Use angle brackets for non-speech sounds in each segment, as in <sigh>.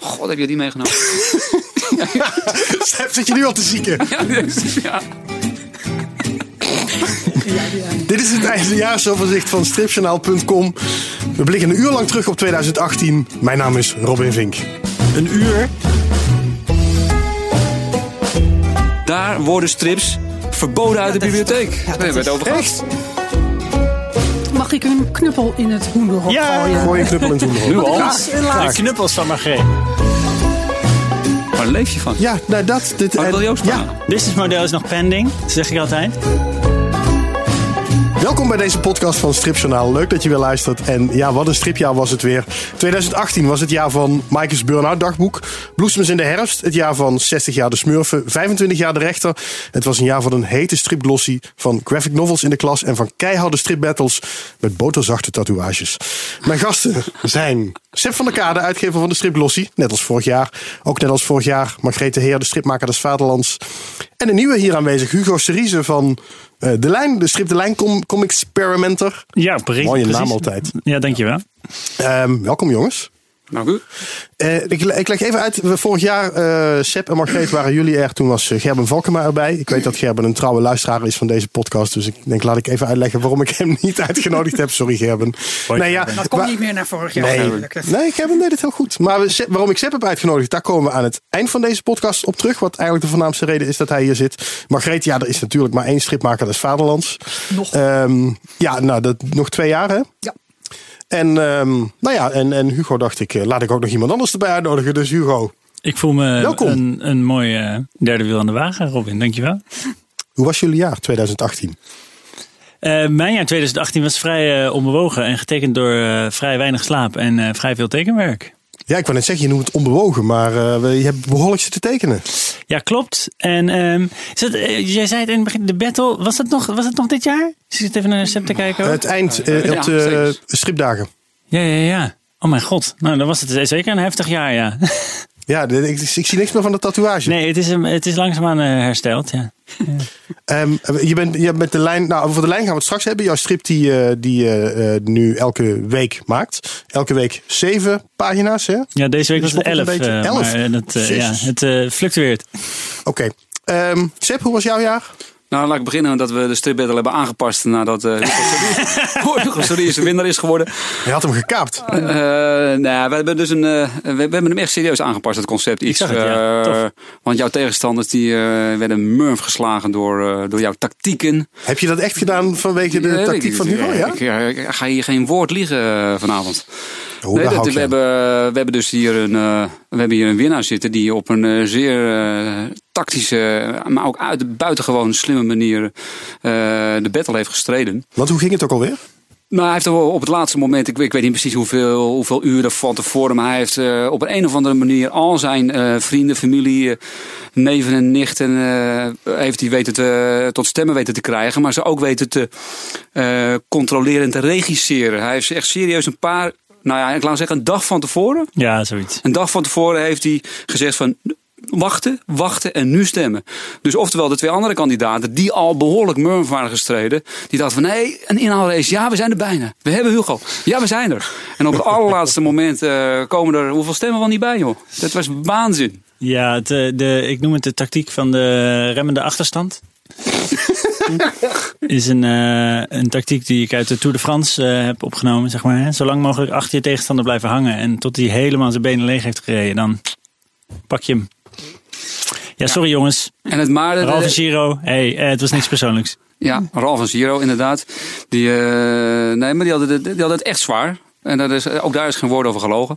God, heb je die meegenomen? <laughs> Stef, zit je nu al te zieken? ja, ja. Dit is het eindejaarsoverzicht van stripjournaal.com. We blikken een uur lang terug op 2018. Mijn naam is Robin Vink. Een uur. Daar worden strips verboden uit de bibliotheek. ja, We dat hebben het is over gehad. Echt? Een knuppel in het hoenderhok Ja, gooien? Gooi een knuppel in het hoenderhok. Nu al? Graag. Ja, de knuppels van Margreet. Waar leef je van? Ja, nou dat. Dit, en- wil Joost ja, staan? Businessmodel is nog pending, zeg ik altijd. Welkom bij deze podcast van Stripjournaal. Leuk dat je weer luistert. En ja, wat een stripjaar was het weer. 2018 was het jaar van Mike's Burnout dagboek. Bloesems in de herfst. Het jaar van 60 jaar de Smurfen. 25 jaar de rechter. Het was een jaar van een hete stripglossie. Van graphic novels in de klas. En van keiharde stripbattles met boterzachte tatoeages. Mijn gasten zijn Seb van der Kade, uitgever van de stripglossie. Net als vorig jaar. Ook net als vorig jaar Margreet de Heer, de stripmaker des Vaderlands. En een nieuwe hier aanwezig, Hugo Cerise van De Lijn. De strip De Lijn com Comic Experimenter. Ja, pre- Mooie precies. naam altijd. Ja, dankjewel. Ehm, welkom jongens. Nou goed. Eh, ik, ik leg even uit. Vorig jaar, eh Seb en Margreet waren jullie er. Toen was eh, Gerben Valkema erbij. Ik weet dat Gerben een trouwe luisteraar is van deze podcast. Dus ik denk, laat ik even uitleggen waarom ik hem <laughs> niet uitgenodigd heb. Sorry Gerben. Nee, ja, Dat komt niet meer naar vorig jaar. Nee. Dat- nee, Gerben deed het heel goed. Maar we- waarom ik Seb heb uitgenodigd, daar komen we aan het eind van deze podcast op terug. Wat eigenlijk de voornaamste reden is dat hij hier zit. Margreet, ja, er is natuurlijk maar één stripmaker, dat is Vaderlands. Nog. Ehm, ja, nou, dat, nog twee jaar hè? Ja. En, ehm, nou ja, en, en Hugo dacht ik, eh, laat ik ook nog iemand anders erbij uitnodigen. Dus Hugo, Ik voel me Welkom. een, een mooi eh, derde wiel aan de wagen, Robin. Dankjewel. hoe was jullie jaar 2018? Eh mijn jaar 2018 was vrij eh, onbewogen en getekend door vrij weinig slaap en vrij veel tekenwerk. Ja, ik wou net zeggen, je noemt het onbewogen, maar eh, je hebt behoorlijk zitten tekenen. Ja, klopt. En ehm, is het, eh, jij zei het in het begin, de battle, was het nog, was het nog dit jaar? Ik zit even naar de te kijken. hoor. Het eind eh, Ja, op de stripdagen. Ja, ja, ja. Oh mijn god. Nou, dan was het zeker een heftig jaar, ja. <laughs> Ja, ik, ik zie niks meer van de tatoeage. Nee, het is, het is langzaamaan eh, hersteld, ja. <laughs> Ehm, je bent, je bent de lijn, nou, over de lijn gaan we het straks hebben. Jouw strip die, eh, die je eh, nu elke week maakt. Elke week zeven pagina's, hè? Ja, deze week was het elf. een Elf? maar, eh, ja, het fluctueert. Oké. Ehm Seb, hoe was jouw jaar? Nou, laat ik beginnen dat we de strip battle hebben aangepast nadat uh, Hugo Solis <laughs> de winnaar is geworden. Hij had hem gekaapt. Eh, nou, we hebben dus een, eh, we, we hebben hem echt serieus aangepast, het concept. Iets, zag het, ja. eh, want jouw tegenstanders die, eh, werden murf geslagen door, eh, door jouw tactieken. Heb je dat echt gedaan vanwege de Eh, tactiek ik- van Hugo? Ja? Ik, eh, ik ga hier geen woord liegen eh, vanavond. Nee, dat- we, hebben, we hebben dus hier een, eh, we hebben hier een winnaar zitten die op een eh, zeer eh, tactische, maar ook uit buitengewoon slimme manier de battle heeft gestreden. Want hoe ging het ook alweer? Nou, hij heeft op het laatste moment, ik, weet- ik weet niet precies hoeveel, hoeveel uren van tevoren, maar hij heeft op een, een of andere manier al zijn vrienden, familie, neven en nichten, heeft hij weten te, tot stemmen weten te krijgen, maar ze ook weten te controleren en te regisseren. Hij heeft echt serieus een paar, nou ja, ik laat zeggen een dag van tevoren, Ja, zoiets. een dag van tevoren heeft hij gezegd van wachten, wachten en nu stemmen. Dus oftewel de twee andere kandidaten die al behoorlijk murf waren gestreden. Die dachten van nee, een inhaalrace. Ja, we zijn er bijna. We hebben Hugo. Ja, we zijn er. En op het <laughs> allerlaatste moment eh, komen er hoeveel stemmen wel niet bij joh. Dat was waanzin. Ja, het, eh, de, ik noem het de tactiek van de remmende achterstand. <laughs> is een, eh, een tactiek die ik uit de Tour de France eh, heb opgenomen. Zeg maar, hè. Zo lang mogelijk achter je tegenstander blijven hangen. En tot hij helemaal zijn benen leeg heeft gereden. Dan pak je hem. Ja, sorry jongens. En het maar Ralf en Giro. Hey, eh, het was niks persoonlijks. Ja, Ralf en Zero inderdaad. Die, eh, nee, maar die hadden, het, die hadden het echt zwaar. En dat is, ook daar is geen woord over gelogen.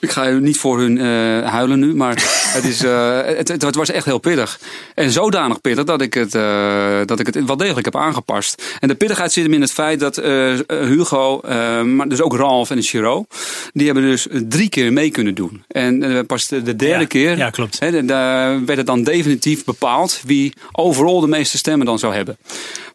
Ik ga niet voor hun eh, huilen nu, maar <laughs> het, is, eh, het, het, was echt heel pittig. En zodanig pittig dat ik, het, eh, dat ik het wel degelijk heb aangepast. En de pittigheid zit hem in het feit dat eh, Hugo, eh, maar dus ook Ralf en Giro, die hebben dus drie keer mee kunnen doen. En eh, pas de, de derde Ja, keer ja, klopt. Hè, daar werd het dan definitief bepaald wie overal de meeste stemmen dan zou hebben.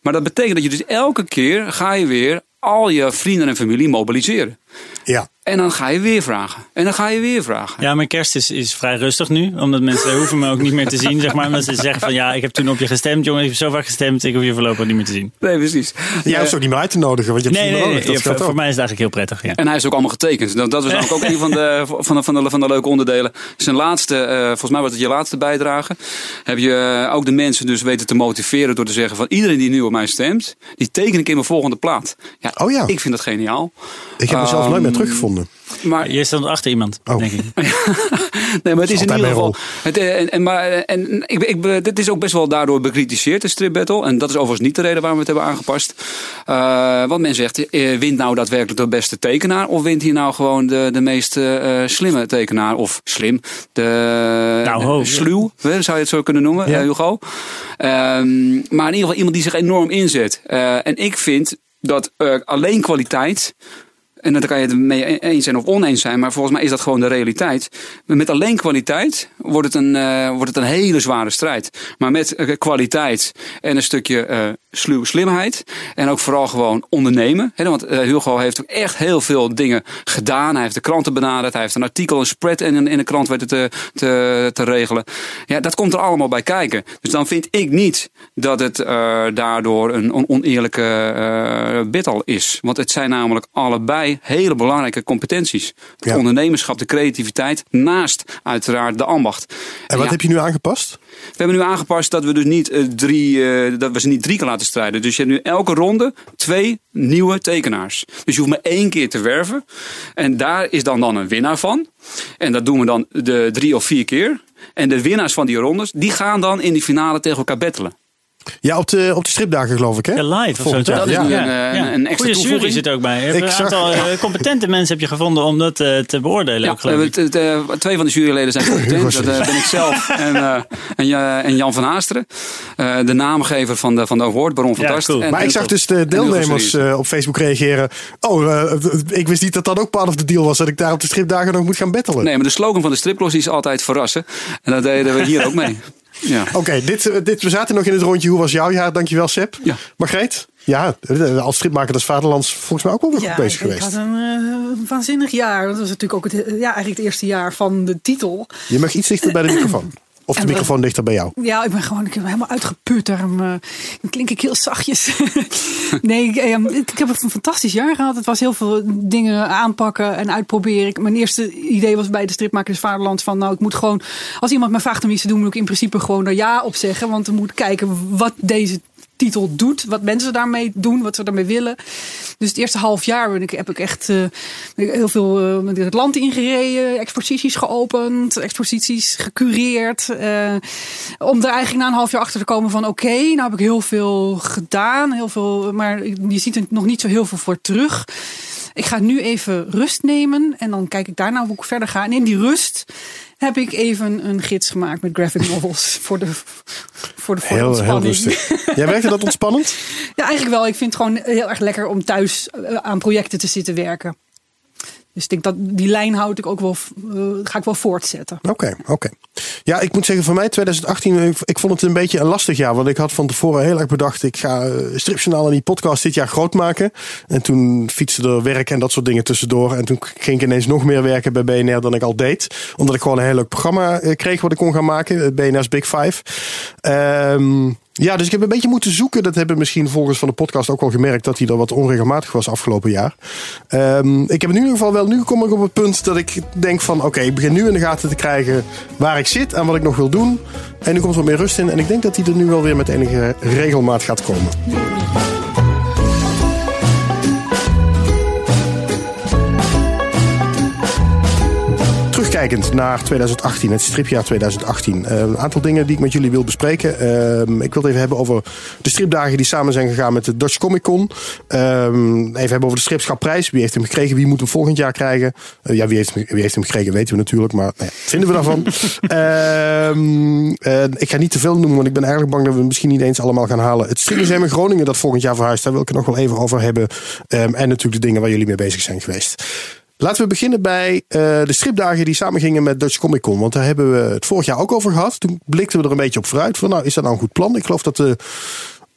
Maar dat betekent dat je dus elke keer ga je weer al je vrienden en familie mobiliseren. Ja. En dan ga je weer vragen. En dan ga je weer vragen. Ja, mijn kerst is, is vrij rustig nu. Omdat mensen hoeven me ook niet meer te zien, zeg maar. Omdat ze zeggen van ja, ik heb toen op je gestemd, jongen. Ik heb zo vaak gestemd, ik hoef je voorlopig niet meer te zien. Nee, precies. Jij hoeft ook niet meer uit te nodigen, want je hebt Nee, ze nee, nee. nodig. ja, Dat voor, ook. mij is het eigenlijk heel prettig, ja. En hij is ook allemaal getekend. Dat, dat was namelijk ook een van de, van, de, van, de, van de leuke onderdelen. Zijn laatste, eh, volgens mij was het je laatste bijdrage. Heb je eh, ook de mensen dus weten te motiveren door te zeggen van iedereen die nu op mij stemt, die teken ik in mijn volgende plaat. Ja, Oh ja. Ik vind dat geniaal. Ik heb mezelf Ehm, nooit meer teruggevonden. Maar Je stond achter iemand, Oh. denk ik. <laughs> nee, maar het is in altijd ieder geval. rol. Het, eh, en, en, maar, eh, en ik, ik, dit is ook best wel daardoor bekritiseerd, de strip battle. En dat is overigens niet de reden waarom we het hebben aangepast. Eh want men zegt, eh, wint nou daadwerkelijk de beste tekenaar? Of wint hier nou gewoon de, de meest eh, eh, slimme tekenaar? Of slim, de Nou, ho. sluw, hè, zou je het zo kunnen noemen, Ja. eh, Hugo. Ehm, maar in ieder geval iemand die zich enorm inzet. Eh, en ik vind dat eh, alleen kwaliteit en daar kan je het mee e- eens zijn of oneens zijn, maar volgens mij is dat gewoon de realiteit. Met alleen kwaliteit wordt het een, eh, wordt het een hele zware strijd. Maar met eh, kwaliteit en een stukje eh, sluw slimheid en ook vooral gewoon ondernemen. Hè, want eh, Hugo heeft ook echt heel veel dingen gedaan. Hij heeft de kranten benaderd, hij heeft een artikel, een spread in, in de krant weten te, te, te regelen. Ja, dat komt er allemaal bij kijken. Dus dan vind ik niet dat het eh, daardoor een on- oneerlijke eh battle is. Want het zijn namelijk allebei hele belangrijke competenties. Het Ja. ondernemerschap, de creativiteit, naast uiteraard de ambacht. En wat Ja, heb je nu aangepast? We hebben nu aangepast dat we dus niet eh, drie, eh, dat we ze niet drie keer laten strijden. Dus je hebt nu elke ronde twee nieuwe tekenaars. Dus je hoeft maar één keer te werven. En daar is dan, dan een winnaar van. En dat doen we dan de drie of vier keer. En de winnaars van die rondes, die gaan dan in die finale tegen elkaar battelen. Ja, op de, op de stripdagen geloof ik, hè? Ja, live of zo. Dat is ja. een, eh, een extra Goede jury toevoeging. zit ook bij. Een zag- aantal eh, <laughs> competente mensen heb je gevonden om dat eh, te beoordelen. Ja, ook, geloof ik. het- het, twee van de juryleden zijn <laughs> competent. Dat ben ik zelf <laughs> en, eh, en, Ja- en Jan van Haasteren. Eh, de naamgever van de, van de award, Baron van Ja, Tast. cool. En- Maar en ik zag dus de deelnemers op Facebook reageren. Oh, ik wist niet dat dat ook part of the deal was. Dat ik daar op de stripdagen nog moet gaan battelen. Nee, maar de slogan van de stripklos is altijd verrassen. En dat deden we hier ook mee. Ja. Oké, dit, eh, dit, we zaten nog in het rondje. Hoe was jouw jaar? Dankjewel, Seb. Ja. Margreet? Ja, eh, als stripmaker des Vaderlands volgens mij ook wel weer Ja, goed bezig ik, ik geweest. had een eh, waanzinnig jaar. Dat was natuurlijk ook het, ja, eigenlijk het eerste jaar van de titel. Je mag iets dichter bij de microfoon. <clears throat> Of de En microfoon dichter bij jou. Ja, ik ben gewoon ik ben helemaal uitgeput. Daarom dan klink ik heel zachtjes. <laughs> nee, ik, eh, ik heb een fantastisch jaar gehad. Het was heel veel dingen aanpakken en uitproberen. Mijn eerste idee was bij de stripmakers Vaderland van... nou, ik moet gewoon... als iemand me vraagt om iets te doen... moet ik in principe gewoon er ja op zeggen. Want we moeten kijken wat deze titel doet. Wat mensen daarmee doen. Wat ze daarmee willen. Dus het eerste half jaar ben ik, heb ik echt eh, heel veel met het land ingereden. Exposities geopend. Exposities gecureerd. eh, om er eigenlijk na een half jaar achter te komen van... oké, nou heb ik heel veel gedaan. Heel veel, maar je ziet er nog niet zo heel veel voor terug. Ik ga nu even rust nemen. En dan kijk ik daarna hoe ik verder ga. En in die rust heb ik even een gids gemaakt met graphic novels. <laughs> Voor de, voor de, voor de Heel, heel ontspanning. rustig. Jij werkte dat <laughs> ontspannend? Ja, eigenlijk wel. Ik vind het gewoon heel erg lekker om thuis eh, aan projecten te zitten werken. Dus ik denk dat die lijn houd ik ook wel, eh, ga ik wel voortzetten. Oké, oké. Ja, ik moet zeggen, voor mij 2018, ik, ik vond het een beetje een lastig jaar. Want ik had van tevoren heel erg bedacht, ik ga eh, Stripjournaal en die podcast dit jaar groot maken. En toen fietste er werk en dat soort dingen tussendoor. En toen ging ik ineens nog meer werken bij BNR dan ik al deed. Omdat ik gewoon een heel leuk programma eh, kreeg wat ik kon gaan maken. BNR's Big Five. Ehm ja, dus ik heb een beetje moeten zoeken. Dat hebben misschien volgers van de podcast ook wel gemerkt dat hij er wat onregelmatig was afgelopen jaar. Ehm, ik heb in ieder geval wel, nu kom ik op het punt dat ik denk van oké, ik begin nu in de gaten te krijgen waar ik zit en wat ik nog wil doen. En nu komt er wat meer rust in. En ik denk dat hij er nu wel weer met enige regelmaat gaat komen. Terugkijkend naar 2018, het stripjaar 2018. Eh, een aantal dingen die ik met jullie wil bespreken. Ehm, ik wil het even hebben over de stripdagen die samen zijn gegaan met de Dutch Comic Con. Ehm, even hebben over de Stripschapprijs. Wie heeft hem gekregen? Wie moet hem volgend jaar krijgen? Eh, ja, wie heeft, hem, wie heeft hem gekregen weten we natuurlijk. Maar nou ja, vinden we daarvan? <laughs> Ehm, eh, ik ga niet te veel noemen, want ik ben eigenlijk bang dat we misschien niet eens allemaal gaan halen. Het Stripmuseum in Groningen dat volgend jaar verhuist. Daar wil ik het nog wel even over hebben. En natuurlijk de dingen waar jullie mee bezig zijn geweest. Laten we beginnen bij eh, de stripdagen die samengingen met Dutch Comic Con. Want daar hebben we het vorig jaar ook over gehad. Toen blikten we er een beetje op vooruit. Van, nou, is dat nou een goed plan? Ik geloof dat de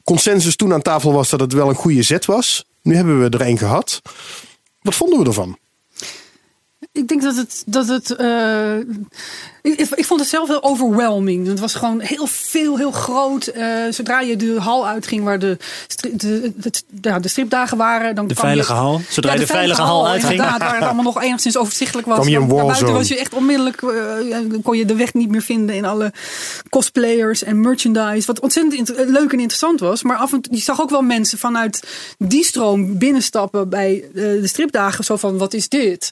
consensus toen aan tafel was dat het wel een goede zet was. Nu hebben we er één gehad. Wat vonden we ervan? Ik denk dat het. Dat het uh, ik, ik, vond het zelf heel overwhelming. Het was gewoon heel veel, heel groot. Uh, zodra je de hal uitging waar de, de, de, de, de stripdagen waren. Dan de veilige je, hal? Zodra ja, de, de, veilige, hal, hal uitging. Inderdaad, waar het allemaal nog enigszins overzichtelijk was. Kom je een buiten was je echt onmiddellijk. Uh, kon je de weg niet meer vinden in alle cosplayers en merchandise. Wat ontzettend leuk en interessant was. Maar af en toe, je zag ook wel mensen vanuit die stroom binnenstappen bij de stripdagen. Zo van: wat is dit?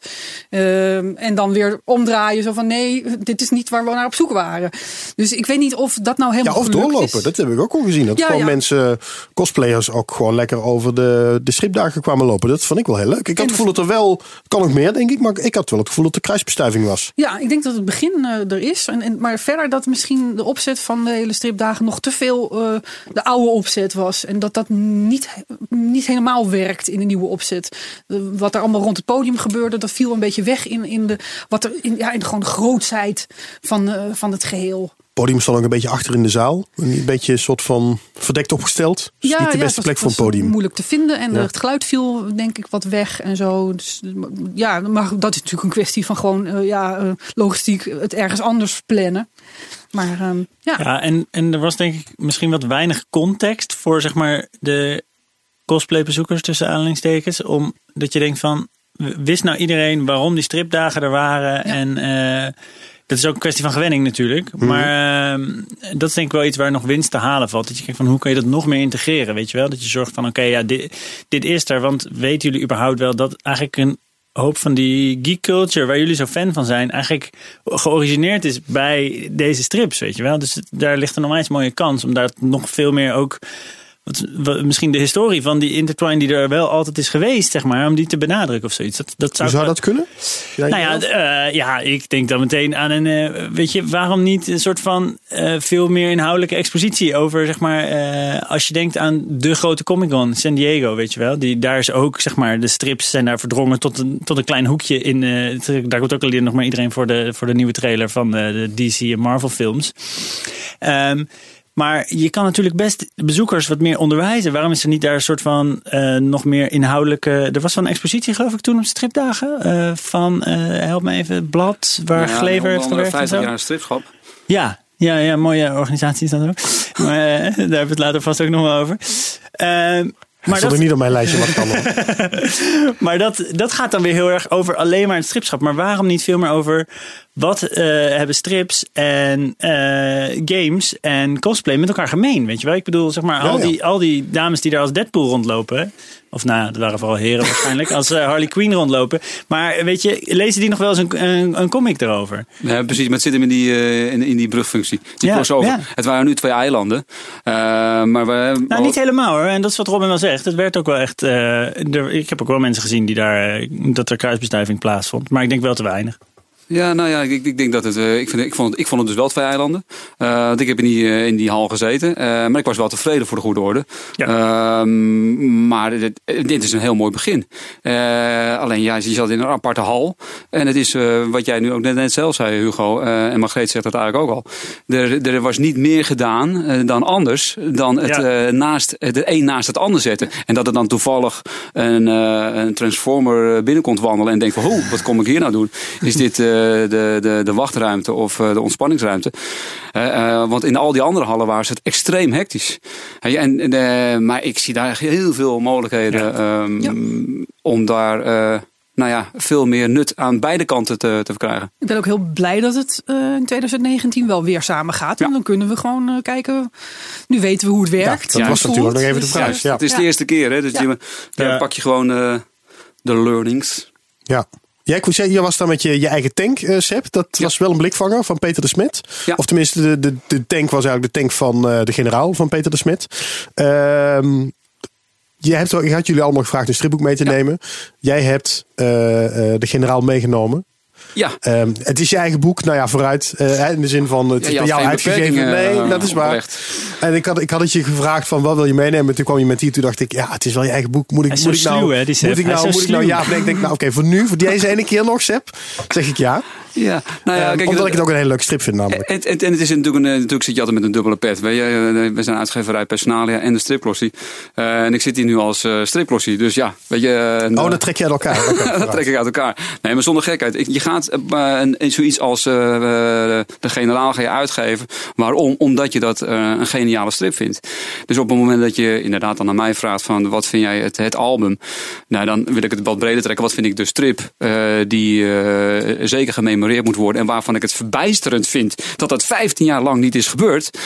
Uh, en dan weer omdraaien. Zo van: nee, dit is niet waar we naar op zoek waren. Dus ik weet niet of dat nou helemaal Ja, of doorlopen. Is. Dat heb ik ook al gezien. Dat Ja, gewoon ja. mensen, cosplayers, ook gewoon lekker over de, de stripdagen kwamen lopen. Dat vond ik wel heel leuk. Ik had het gevoel dat er wel, kan ook meer denk ik, maar ik had wel het gevoel dat de kruisbestuiving was. Ja, ik denk dat het begin eh, er is. En, en, maar verder dat misschien de opzet van de hele stripdagen nog te veel eh, de oude opzet was. En dat dat niet, niet helemaal werkt in de nieuwe opzet. Eh, wat er allemaal rond het podium gebeurde, dat viel een beetje weg in, in, de, wat er, in, ja, in gewoon de grootsheid van, eh, van het geheel. Het podium stond ook een beetje achter in de zaal. Een beetje een soort van verdekt opgesteld. Dus niet de ja, beste het was- plek voor een podium. Moeilijk te vinden en Ja. het geluid viel denk ik wat weg en zo. Dus, ja, maar dat is natuurlijk een kwestie van gewoon eh, ja, eh, logistiek het ergens anders plannen. Maar ehm, ja. Ja, en, en er was denk ik misschien wat weinig context voor zeg maar de cosplaybezoekers tussen aanhalingstekens. Omdat je denkt van, wist nou iedereen waarom die stripdagen er waren? En eh, dat is ook een kwestie van gewenning natuurlijk. Maar eh, dat is denk ik wel iets waar nog winst te halen valt. Dat je kijkt van hoe kan je dat nog meer integreren? Weet je wel? Dat je zorgt van oké, ja, dit, dit is er. Want weten jullie überhaupt wel dat eigenlijk een hoop van die geek culture waar jullie zo fan van zijn, eigenlijk georigineerd is bij deze strips, weet je wel. Dus daar ligt een onwijs mooie kans om daar nog veel meer ook wat, misschien de historie van die intertwine die er wel altijd is geweest, zeg maar, om die te benadrukken of zoiets. Dat, dat zou, Hoe zou dat kunnen? Ja, nou ja, eh, ja, ik denk dan meteen aan een. eh, weet je, waarom niet een soort van eh, veel meer inhoudelijke expositie over, zeg maar. als je denkt aan de grote Comic Con, San Diego, weet je wel. Die, daar is ook, zeg maar, de strips zijn daar verdrongen tot een, tot een klein hoekje in. daar komt ook alleen nog maar iedereen voor de, voor de nieuwe trailer van de DC en Marvel films. Ehm, maar je kan natuurlijk best bezoekers wat meer onderwijzen. Waarom is er niet daar een soort van eh, nog meer inhoudelijke... Er was wel een expositie geloof ik toen op stripdagen. eh, van, eh, help me even, blad waar Ja, Glever heeft gewerkt en 50 zo. jaar stripschap. Ja, ja, ja, mooie organisatie is dat ook. <laughs> maar daar hebben we het later vast ook nog wel over. Ehm, maar stond dat, er niet op mijn lijstje, maar kan <laughs> maar dat, dat gaat dan weer heel erg over alleen maar het stripschap. Maar waarom niet veel meer over wat eh, hebben strips en eh, games en cosplay met elkaar gemeen? Weet je wel? Ik bedoel, zeg maar, Ja, al, ja. Die, al die dames die daar als Deadpool rondlopen. Of nou, dat waren vooral heren waarschijnlijk. Als eh, Harley Quinn rondlopen. Maar weet je, lezen die nog wel eens een, een, een comic erover? Ja, precies, maar het zit hem in die, eh, in, in die brugfunctie. Die Ja, crossover. ja. Het waren nu twee eilanden. Eh, maar we, Nou, niet helemaal hoor. En dat is wat Robin wel zegt. Het werd ook wel echt. eh, er- ik heb ook wel mensen gezien die daar. eh, dat er kruisbestuiving plaatsvond. Maar ik denk wel te weinig. Ja, nou ja, ik, ik denk dat het. eh, ik, vind, ik, vond het ik vond het dus wel twee eilanden. Eh, want ik heb in die, eh, in die hal gezeten. Maar ik was wel tevreden voor de goede orde. Ehm, maar dit, dit is een heel mooi begin. Alleen ja, je zat in een aparte hal. En het is wat jij nu ook net, net zelf zei, Hugo. en Margreet zegt dat eigenlijk ook al. Er, er was niet meer gedaan dan anders. Dan het, Ja. naast, het een naast het ander zetten. En dat er dan toevallig een, een transformer binnenkomt wandelen. En denkt van, hoe, wat kom ik hier nou doen? Is dit eh, de, de, de wachtruimte of eh, de ontspanningsruimte? Eh, eh, want in al die andere hallen waren ze het extreem hectisch. En, en, eh, maar ik zie daar heel veel mogelijkheden ehm, Ja. om daar eh, nou ja, veel meer nut aan beide kanten te, te verkrijgen. Ik ben ook heel blij dat het eh, in 2019 wel weer samen gaat. En Ja. dan kunnen we gewoon eh, kijken. Nu weten we hoe het werkt. dat hoe was het natuurlijk nog even de vraag. Dus, Ja. Het is de Ja. eerste keer, hè? Dus Ja. je, daar Ja. pak je gewoon eh, de learnings. Ja. Jij, Koen, je was daar met je, je eigen tank, eh Seb. Dat Ja. was wel een blikvanger van Peter de Smet. Ja. Of tenminste, de, de, de tank was eigenlijk de tank van eh, de generaal van Peter de Smet. Ehm je hebt, je had jullie allemaal gevraagd een stripboek mee te Ja. nemen. Jij hebt eh, de generaal meegenomen. Ja. Ehm, het is je eigen boek, nou ja, vooruit. eh, in de zin van, het Ja, is je bij jou uitgegeven. Nee, eh, dat is waar. En ik had, ik had het je gevraagd van, wat wil je meenemen? Toen kwam je met die, toen dacht ik, ja, het is wel je eigen boek. Moet ik, Hij is moet ik nou, sluw, hè, die Sepp. moet ik nou, moet ik nou ja? of Nee, ik denk, nou oké, voor nu, voor deze ene keer nog, Sepp, zeg ik ja. Ja, nou ja, Ehm, kijk, omdat dat- ik het ook een hele leuke strip vind namelijk. En, en, en het is natuurlijk, een, natuurlijk zit je altijd met een dubbele pet. Weet je? Eh, We zijn uitgeverij Personalia en de striplossie. Eh, en ik zit hier nu als eh striplossie. Dus ja, weet je. Oh, eh, dat trek je uit elkaar. <laughs> Dat trek ik uit elkaar. Nee, maar zonder gekheid. Ik- Je gaat eh, een, zoiets als eh, eh, de generaal ga je uitgeven. Waarom? Omdat je dat een geniale strip vindt. Dus op het moment dat je inderdaad dan aan mij vraagt van wat vind jij het, het album? Nou, dan wil ik het wat breder trekken. Wat vind ik de strip die zeker gememoreerd moet worden. En waarvan ik het verbijsterend vind dat dat 15 jaar lang niet is gebeurd.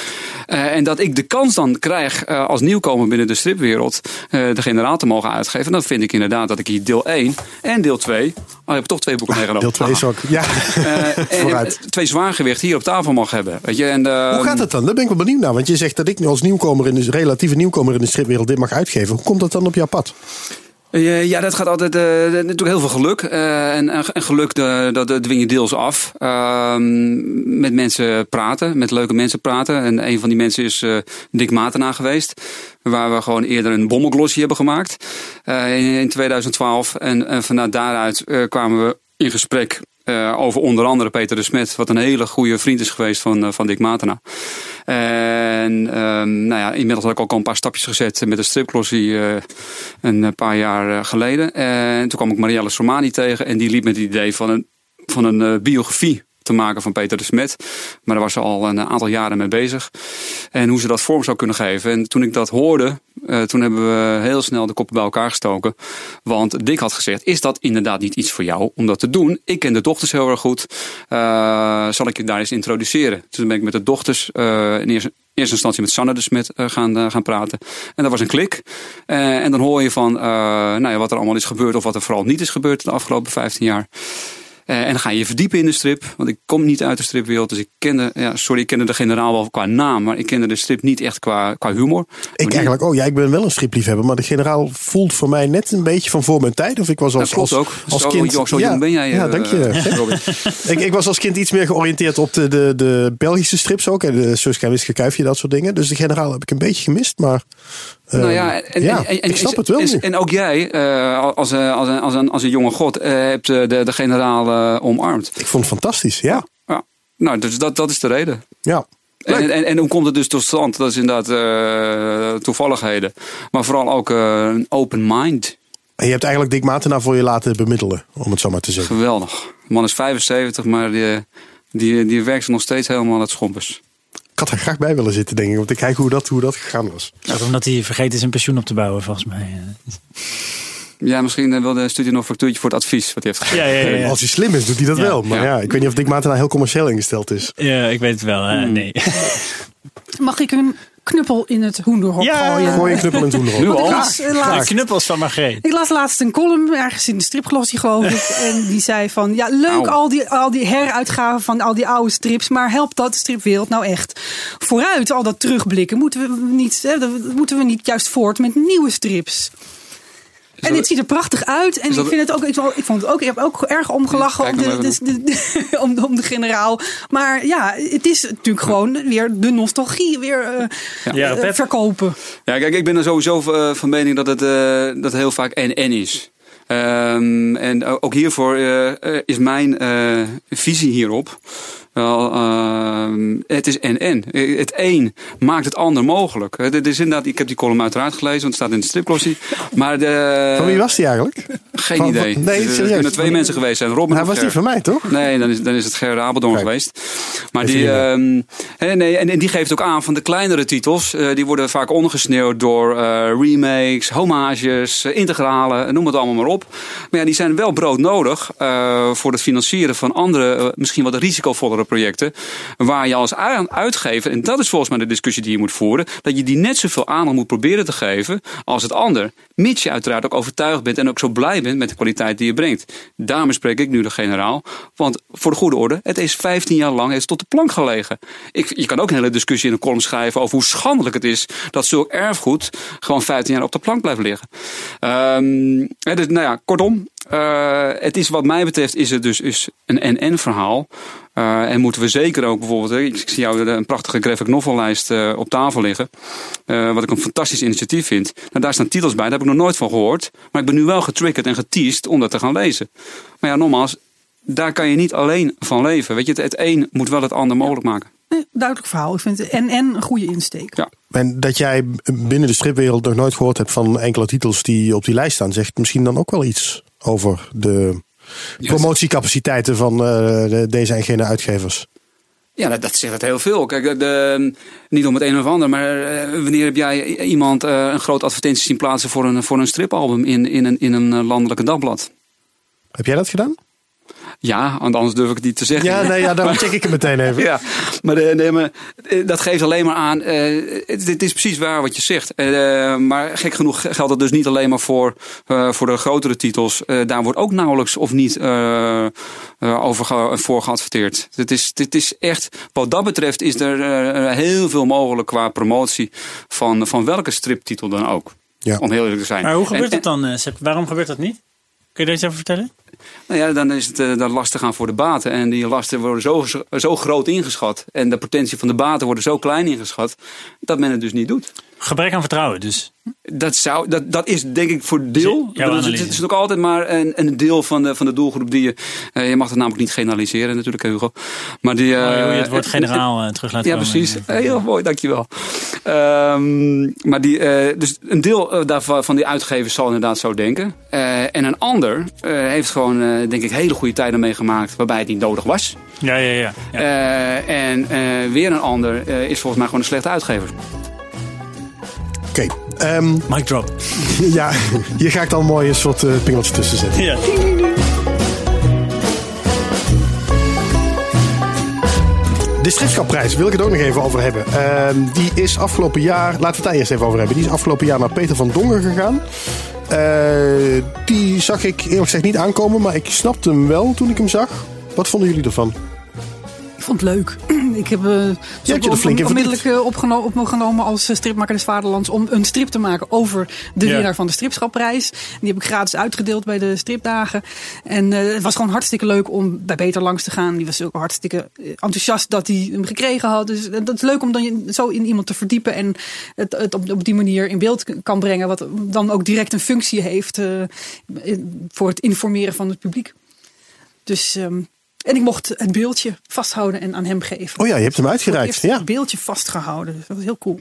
En dat ik de kans dan krijg als nieuwkomer binnen de stripwereld de generaal te mogen uitgeven. Dan vind ik inderdaad dat ik hier deel 1 en deel 2. Oh, ik heb toch twee boeken meegenomen. Deel 2 is ook, ja. Eh, <laughs> en Vooruit. twee zwaargewicht hier op tafel mag hebben. Weet je? En, eh, Hoe gaat het dan? Daar ben ik wel benieuwd naar. Want je zegt dat ik nu als nieuwkomer in de relatieve nieuwkomer in de stripwereld dit mag uitgeven. Hoe komt dat dan op jouw pad? Eh, ja, dat gaat altijd eh, natuurlijk heel veel geluk. En, en geluk, dat dat dwing je deels af. Ehm, met mensen praten, met leuke mensen praten. En een van die mensen is Dick Matena geweest. Waar we gewoon eerder een bommelglossie hebben gemaakt. in, in 2012. En, en vanuit daaruit kwamen we in gesprek. Eh, over onder andere Peter de Smet, wat een hele goede vriend is geweest van, eh, van Dick Matena. En ehm, nou ja, inmiddels had ik ook al een paar stapjes gezet met de stripglossie eh, een paar jaar geleden. En toen kwam ik Marielle Sormani tegen en die liep met het idee van een, van een biografie te maken van Peter de Smet. Maar daar was ze al een aantal jaren mee bezig. En hoe ze dat vorm zou kunnen geven. En toen ik dat hoorde, eh, toen hebben we heel snel de koppen bij elkaar gestoken. Want Dick had gezegd, is dat inderdaad niet iets voor jou om dat te doen? Ik ken de dochters heel erg goed. Eh, zal ik je daar eens introduceren? Toen ben ik met de dochters eh, in eerste eerste instantie met Sanne de Smet gaan, gaan praten. En dat was een klik. En dan hoor je van nou ja, wat er allemaal is gebeurd of wat er vooral niet is gebeurd de afgelopen 15 jaar. Eh, en dan ga je je verdiepen in de strip. Want ik kom niet uit de stripwereld. Dus ik kende, ja, sorry, ik kende de generaal wel qua naam. Maar ik kende de strip niet echt qua, qua humor. Ik eigenlijk, oh ja, ik ben wel een stripliefhebber. Maar de generaal voelt voor mij net een beetje van voor mijn tijd. Of ik was als, als, ook. als zo, kind. jong- zo ja, jong ben jij. Ja, eh, dank je. <laughs> <laughs> Ik, ik was als kind iets meer georiënteerd op de, de, de Belgische strips ook. En de Suske en Wiske Kuifje, dat soort dingen. Dus de generaal heb ik een beetje gemist. Maar nou ja, en, ja, en, en- ik snap het wel en, ook jij, eh, als, eh, als, een, als, een, als een jonge god, eh, hebt de, de generaal omarmd. Ik vond het fantastisch, ja. Ja. Nou, dus dat, dat is de reden. ja. En, en, en hoe komt het dus tot stand? Dat is inderdaad toevalligheden. Maar vooral ook een open mind. En je hebt eigenlijk Dick Matena voor je laten bemiddelen, om het zo maar te zeggen. Geweldig. De man is 75, maar die, die, die werkt nog steeds helemaal aan het schompers. Ik had er graag bij willen zitten, denk ik. Om te kijken hoe dat, hoe dat gegaan was. Dat is omdat hij vergeten zijn pensioen op te bouwen, volgens mij. Ja, misschien eh, wil de studie nog een factuurtje voor het advies wat hij heeft Ja, gegeven. ja, ja. Als hij slim is, doet hij dat Ja. wel. Maar ja. Ja. ik weet niet of Dick Matena heel commercieel ingesteld is. Ja, ik weet het wel. hè. Hmm. Nee. Mag ik een knuppel in het hoenderhok Ja. gooien? Gooi een knuppel in het hoenderhok. <laughs> Nu al? las, eh, De knuppels van Margreet. ik las laatst een column ergens in de stripglossie geloof ik. <laughs> En die zei van, ja leuk al die, al die heruitgaven van al die oude strips. Maar helpt dat de stripwereld nou echt vooruit? Al dat terugblikken. Moeten we niet, hè, moeten we niet juist voort met nieuwe strips? En dit ziet er prachtig uit. En ik, vind het ook, ik, vond- ik vond het ook, ik heb ook erg omgelachen om de, <laughs> om, de- om de generaal. Maar ja, het is natuurlijk gewoon weer de nostalgie weer eh, Ja, eh, verkopen. Ja, kijk, ik ben er sowieso eh, van mening dat het, dat het heel vaak en-en is. Ehm, en ook hiervoor is mijn visie hierop. Wel, ehm, het is en-en. Eh, Het een maakt het ander mogelijk. Eh, dit is inderdaad, ik heb die column uiteraard gelezen, want het staat in de stripglossie. Maar de, Van wie was die eigenlijk? Geen Van- idee. van- nee, Er- er kunnen twee mensen geweest zijn. Robin Hij of was Ger. niet van mij, toch? Nee, dan is, dan is het Ger Apeldoorn Kijk. geweest. Maar die, ehm, nee, en, en die geeft ook aan van de kleinere titels. eh, die worden vaak ondergesneeuwd door eh, remakes, homages, eh, integralen, noem het allemaal maar op. Maar ja, die zijn wel broodnodig eh voor het financieren van andere, eh, misschien wat risicovollere projecten. Waar je als uitgever, en dat is volgens mij de discussie die je moet voeren, dat je die net zoveel aandacht moet proberen te geven als het ander. Mits je uiteraard ook overtuigd bent en ook zo blij bent met de kwaliteit die je brengt. Daarom spreek ik nu de generaal. Want voor de goede orde, het is 15 jaar lang heeft tot de plank gelegen. Ik, je kan ook een hele discussie in een column schrijven over hoe schandelijk het is dat zulk erfgoed gewoon 15 jaar op de plank blijft liggen. Ehm, hè, dus, nou ja, kortom, Eh, het is wat mij betreft is het dus is een en-en verhaal. Eh, en moeten we zeker ook bijvoorbeeld, hè, ik, ik zie jou een prachtige graphic novellijst uh, op tafel liggen. Uh, wat ik een fantastisch initiatief vind. Nou, daar staan titels bij, daar heb ik nog nooit van gehoord. Maar ik ben nu wel getriggerd en geteased om dat te gaan lezen. Maar ja, nogmaals, daar kan je niet alleen van leven. Weet je, het, het een moet wel het ander mogelijk maken. Nee, duidelijk verhaal. Ik vind het en, en een goede insteek. Ja. En dat jij binnen de stripwereld nog nooit gehoord hebt van enkele titels die op die lijst staan, zegt misschien dan ook wel iets over de promotiecapaciteiten van de, deze en gene uitgevers. Ja, dat, dat zegt het heel veel. Kijk, de, niet om het een of ander, maar uh, wanneer heb jij iemand uh, een groot advertentie zien plaatsen voor een, voor een stripalbum in, in, een, in een landelijke dagblad? Heb jij dat gedaan? Ja, want anders durf ik het niet te zeggen. Ja, nee, ja dan <laughs> check ik het meteen even. ja, maar, de, nee, maar dat geeft alleen maar aan. Uh, het, het, is precies waar wat je zegt. Uh, maar gek genoeg geldt dat dus niet alleen maar voor, uh, voor de grotere titels. daar wordt ook nauwelijks of niet over ge, voor geadverteerd. Het is, het is echt, wat dat betreft, is er heel veel mogelijk qua promotie van, van welke striptitel dan ook. Ja. Om heel eerlijk te zijn. Maar hoe gebeurt en, het dan, Sepp? Waarom gebeurt dat niet? Kun je daar iets over vertellen? Nou ja, dan is het uh, dan lastig aan voor de baten. En die lasten worden zo, zo groot ingeschat. En de potentie van de baten worden zo klein ingeschat. Dat men het dus niet doet. Gebrek aan vertrouwen dus. Dat, zou, dat, dat is denk ik voor deel. Dus het, het is ook altijd maar een, een deel van de, van de doelgroep die je. Uh, je mag het namelijk niet generaliseren, natuurlijk, Hugo. Maar die, uh, oh, het woord generaal uh, terug laten Ja, komen. precies. Heel mooi, dankjewel. Um, maar die, dus een deel daarvan van die uitgevers zal inderdaad zo denken. en een ander heeft gewoon, denk ik, hele goede tijden meegemaakt waarbij het niet nodig was. Ja, ja, ja. ja. en weer een ander is volgens mij gewoon een slechte uitgever. Oké. Okay, um, Mic drop. <laughs> ja, hier ga ik dan mooi een soort uh, pingeltje tussen zetten. Ja. De stripschapprijs wil ik het ook nog even over hebben. Uh, die is afgelopen jaar, laten we het daar eerst even over hebben. Die is afgelopen jaar naar Peter van Dongen gegaan. Uh, die zag ik eerlijk gezegd niet aankomen, maar ik snapte hem wel toen ik hem zag. Wat vonden jullie ervan? Ik vond het leuk. <clears throat> Ik heb uh, ja, on, onmiddellijk uh, opgeno opgenomen als uh, stripmaker des Vaderlands om een strip te maken over de Ja. winnaar van de stripschapprijs. Die heb ik gratis uitgedeeld bij de stripdagen. En uh, het was gewoon hartstikke leuk om bij Peter langs te gaan. Die was ook hartstikke enthousiast dat hij hem gekregen had. Dus dat is leuk om dan je zo in iemand te verdiepen en het, het op, op die manier in beeld kan brengen. Wat dan ook direct een functie heeft voor het informeren van het publiek. Dus um, en ik mocht het beeldje vasthouden en aan hem geven. Oh ja, je hebt hem uitgereikt. Ja. Het beeldje vastgehouden. Dus dat was heel cool.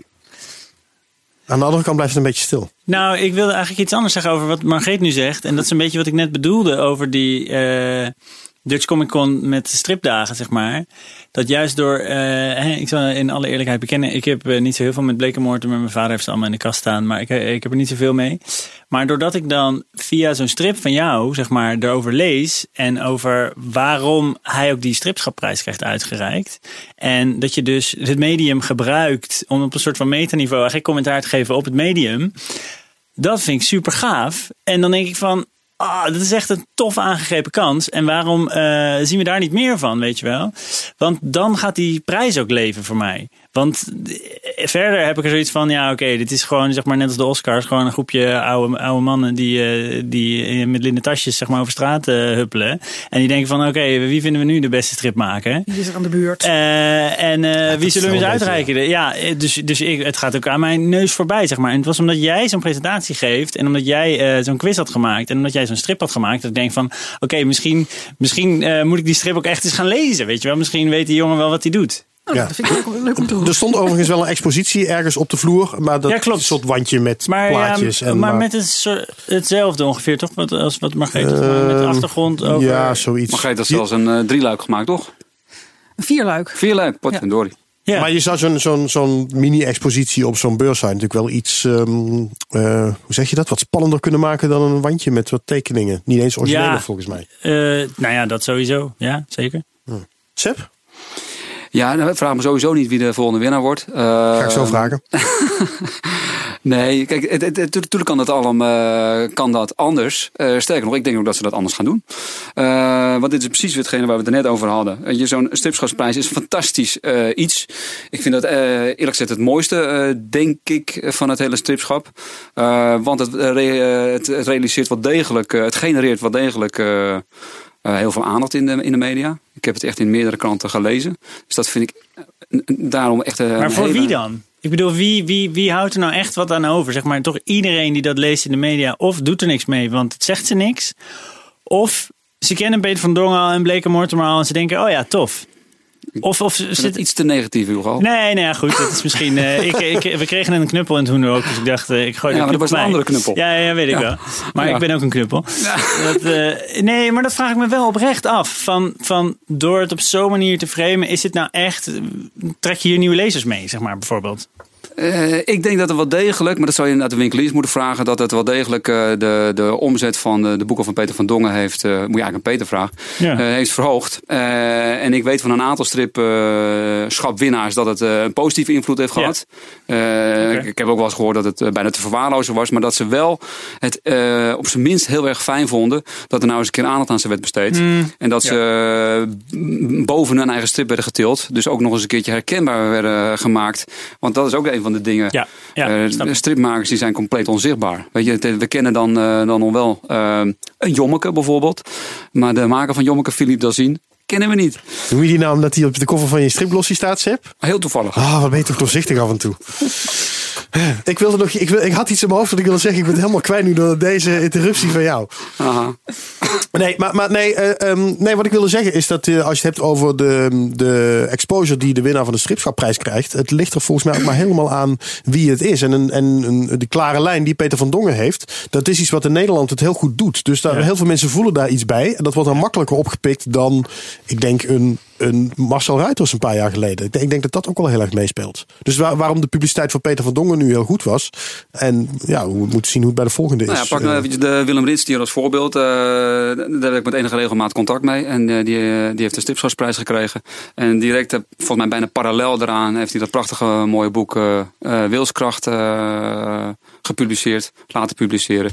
Aan de andere kant blijft het een beetje stil. Nou, ik wilde eigenlijk iets anders zeggen over wat Margreet nu zegt. En dat is een beetje wat ik net bedoelde over die uh, Dutch Comic Con met stripdagen, zeg maar. Dat juist door, uh, ik zal in alle eerlijkheid bekennen, ik heb uh, niet zo heel veel met Blekenmoord, maar mijn vader heeft ze allemaal in de kast staan, maar ik, ik heb er niet zoveel mee. Maar doordat ik dan via zo'n strip van jou, zeg maar, erover lees en over waarom hij ook die stripschapprijs krijgt uitgereikt. En dat je dus het medium gebruikt om op een soort van metaniveau eigenlijk commentaar te geven op het medium. Dat vind ik super gaaf. En dan denk ik van, ah, dat is echt een tof aangegrepen kans. En waarom uh, zien we daar niet meer van, weet je wel? Want dan gaat die prijs ook leven voor mij. Want verder heb ik er zoiets van, ja oké, okay, dit is gewoon zeg maar net als de Oscars. Gewoon een groepje oude, oude mannen die, uh, die met linnen tasjes zeg maar over straat uh, huppelen. En die denken van, oké, okay, wie vinden we nu de beste strip maken? Wie is er aan de beurt? Uh, en ja, wie zullen we eens uitreiken? Beetje, ja. ja, dus, dus ik, het gaat ook aan mijn neus voorbij, zeg maar. En het was omdat jij zo'n presentatie geeft en omdat jij zo'n quiz had gemaakt en omdat jij zo'n strip had gemaakt, dat ik denk van, oké, okay, misschien, misschien moet ik die strip ook echt eens gaan lezen, weet je wel? Misschien weet die jongen wel wat hij doet. Oh, ja. Dat vind ik leuk, leuk om te horen. Er stond overigens wel een expositie ergens op de vloer. Maar dat ja, klopt. een soort wandje met maar, plaatjes. Ja, en maar, maar met het soort, hetzelfde ongeveer, toch? Wat, als wat Margreet uh, met de achtergrond over... Ja, zoiets. Margreet had zelfs een uh, drieluik gemaakt, toch? Een vierluik. Vierluik, potverdorie. Ja. Maar je zou zo'n zo'n zo'n mini-expositie op zo'n beurs zijn natuurlijk wel iets, um, uh, hoe zeg je dat, wat spannender kunnen maken dan een wandje met wat tekeningen. Niet eens origineel ja. volgens mij. Uh, nou ja, dat sowieso. Ja, zeker. Hm. Seb? Ja, nou, vraag me sowieso niet wie de volgende winnaar wordt. Uh, Ga ik zo vragen. <laughs> Nee, kijk, het, het, het- natuurlijk kan dat allemaal kan dat anders. Eh, sterker nog, ik denk ook dat ze dat anders gaan doen. Eh, want dit is precies hetgene waar we het er net over hadden. Je, Zo'n stripschapsprijs is een fantastisch eh, iets. Ik vind dat eh, eerlijk gezegd het mooiste, eh, denk ik, van het hele stripschap. Eh, want het, eh, eh, het, realiseert wel degelijk, eh, het genereert wel degelijk eh, heel veel aandacht in de, in de media. Ik heb het echt in meerdere kranten gelezen. Dus dat vind ik eh, daarom echt. eh, Maar voor hele- wie dan? Ik bedoel, wie, wie, wie houdt er nou echt wat aan over? Zeg maar, toch iedereen die dat leest in de media, of doet er niks mee, want het zegt ze niks. Of ze kennen Peter van Dongen al en Blake Mortimer al en ze denken, oh ja, tof. Of, of zit het iets te negatief, Hugo. Nee, nee, goed. Het is misschien. eh, ik, ik, we kregen een knuppel in het hoender ook. Dus ik dacht, eh, ik gooi Ja, maar dat knuppel was een bij. andere knuppel. Ja, ja, weet ik Ja. wel. Maar Ja. ik ben ook een knuppel. Dat, eh, nee, maar dat vraag ik me wel oprecht af. Van, van door het op zo'n manier te framen, is het nou echt. Trek je hier nieuwe lezers mee, zeg maar, bijvoorbeeld? Eh, ik denk dat het wel degelijk, maar dat zou je inderdaad de winkeliers moeten vragen, dat het wel degelijk eh, de, de omzet van de, de boeken van Peter van Dongen heeft, eh, moet je eigenlijk aan Peter vragen, Ja. eh, heeft verhoogd. Eh, en ik weet van een aantal stripschapwinnaars dat het eh, een positieve invloed heeft gehad. Eh, ik, ik heb ook wel eens gehoord dat het eh, bijna te verwaarlozen was, maar dat ze wel het eh, op zijn minst heel erg fijn vonden dat er nou eens een keer aandacht aan ze werd besteed. Mm, En dat ze eh, boven hun eigen strip werden getild. Dus ook nog eens een keertje herkenbaar werden gemaakt. Want dat is ook een van de dingen. Ja, ja Eh, ik. stripmakers die zijn compleet onzichtbaar. Weet je, het- we kennen dan, eh, dan nog wel eh, een Jommeke bijvoorbeeld. Maar de maker van Jommeke, Philippe Dazien, kennen we niet. Noem je die naam dat hij op de koffer van je striplossie staat, Seb? Heel toevallig. Ah, wat ben je toch doorzichtig af en toe. Ik, wilde nog, ik, wil, ik had iets in mijn hoofd wat ik wilde zeggen. Ik ben het helemaal kwijt nu door deze interruptie van jou. Aha. Nee, maar, maar nee, eh, ehm, nee, wat ik wilde zeggen is dat eh, als je het hebt over de, de exposure die de winnaar van de stripschapprijs krijgt. Het ligt er volgens mij ook maar helemaal aan wie het is. En, een, en een, de klare lijn die Peter van Dongen heeft, dat is iets wat in Nederland het heel goed doet. Dus daar, Ja. heel veel mensen voelen daar iets bij. En dat wordt dan makkelijker opgepikt dan, ik denk, een, een Marcel Ruiters een paar jaar geleden. Ik denk, ik denk dat dat ook wel heel erg meespeelt. Dus waar- waarom de publiciteit van Peter van Dongen nu heel goed was. En ja, we moeten zien hoe het bij de volgende Nou ja, is. pak nou Eh, eventjes de Willem Rits hier als voorbeeld. Eh, daar heb ik met enige regelmaat contact mee. En eh, die, die heeft de Stripschapsprijs gekregen. En direct, volgens mij bijna parallel daaraan, heeft hij dat prachtige mooie boek eh, Wilskracht gepubliceerd, laten publiceren.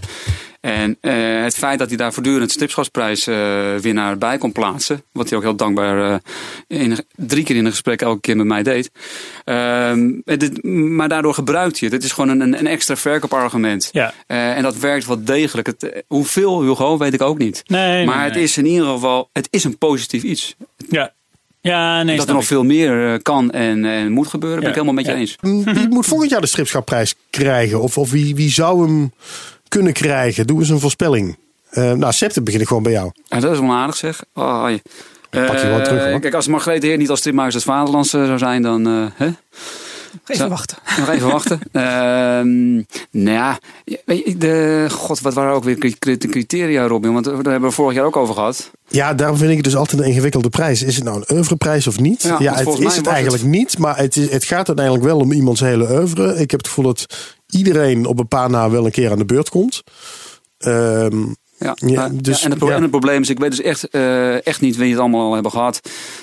En eh, het feit dat hij daar voortdurend stripschapsprijs eh, winnaar bij kon plaatsen, wat hij ook heel dankbaar eh, in, drie keer in een gesprek elke keer met mij deed. Ehm, dit, maar daardoor gebruikt hij het. Het is gewoon een, een extra verkoopargument. Ja. Eh, en dat werkt wel degelijk. Het, hoeveel, Hugo, weet ik ook niet. Nee, nee, maar het nee. is in ieder geval het is een positief iets. Ja, ja nee, dat er nog ik. veel meer kan en, en moet gebeuren, ben ik helemaal met je Ja. eens. Wie moet volgend jaar de stripschapprijs krijgen? Of, of wie, wie zou hem kunnen krijgen? Doe eens een voorspelling. Eh nou, September begin ik gewoon bij jou. En dat is wel aardig zeg. Oh, je. pak je gewoon Eh, terug, hoor. Kijk, als Margreet Heer niet als stripmakers des Vaderlands eh, zou zijn, dan... eh, hè? Even Zo. wachten. <laughs> Nog even wachten. <laughs> Ehm nou ja, weet je, de, god, wat waren ook weer de criteria, Robin? Want daar hebben we vorig jaar ook over gehad. Ja, daarom vind ik het dus altijd een ingewikkelde prijs. Is het nou een oeuvreprijs of niet? Ja, het is het eigenlijk het- niet. Maar het, is, het gaat uiteindelijk wel om iemands hele oeuvre. Ik heb het gevoel dat iedereen op een paar na wel een keer aan de beurt komt. Ehm, Ja, dus- ja, en, het pro- ja. en het probleem is, ik weet dus echt, eh, echt niet wie het allemaal al hebben gehad.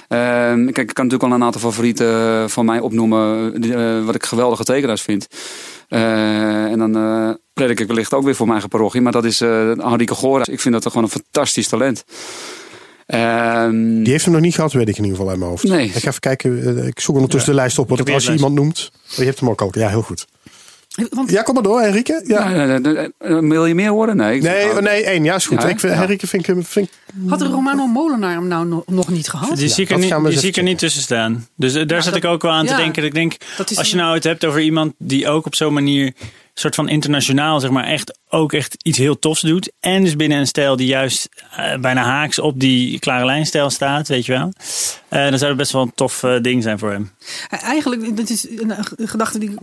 Ehm, kijk, ik kan natuurlijk al een aantal favorieten van mij opnoemen, die, eh, wat ik geweldige tekenaars vind. Eh, en dan eh predik ik wellicht ook weer voor mijn eigen parochie, maar dat is eh Henrike Gora. Ik vind dat er gewoon een fantastisch talent. Ehm, die heeft hem nog niet gehad, weet ik in ieder geval uit mijn hoofd. Nee. Ik ga even kijken. eh, Ik zoek ondertussen de lijst op. Want als je iemand noemt. Je hebt hem ook al. Ja, heel goed. Want Ja, kom maar door, Henrike. Ja. eh, eh, wil je meer horen? Nee. ik- Nee, oh, nee, één. Ja, is goed. Ja, ik vind, ja. Henrike vind ik, hem- vind ik had de Romano Molenaar hem nou nog, niet gehad? Die zie ik er niet, die zie ik er niet tussen staan. Dus eh, daar zat dat- ik ook wel aan te denken. Ik denk, als je nou het hebt over iemand die ook op zo'n manier, soort van internationaal, zeg maar, echt ook echt iets heel tofs doet. En dus binnen een stijl die juist eh, bijna haaks op die klare lijnstijl staat, weet je wel. Eh, dan zou het best wel een tof eh, ding zijn voor hem. Eigenlijk, dat is een, gedachte die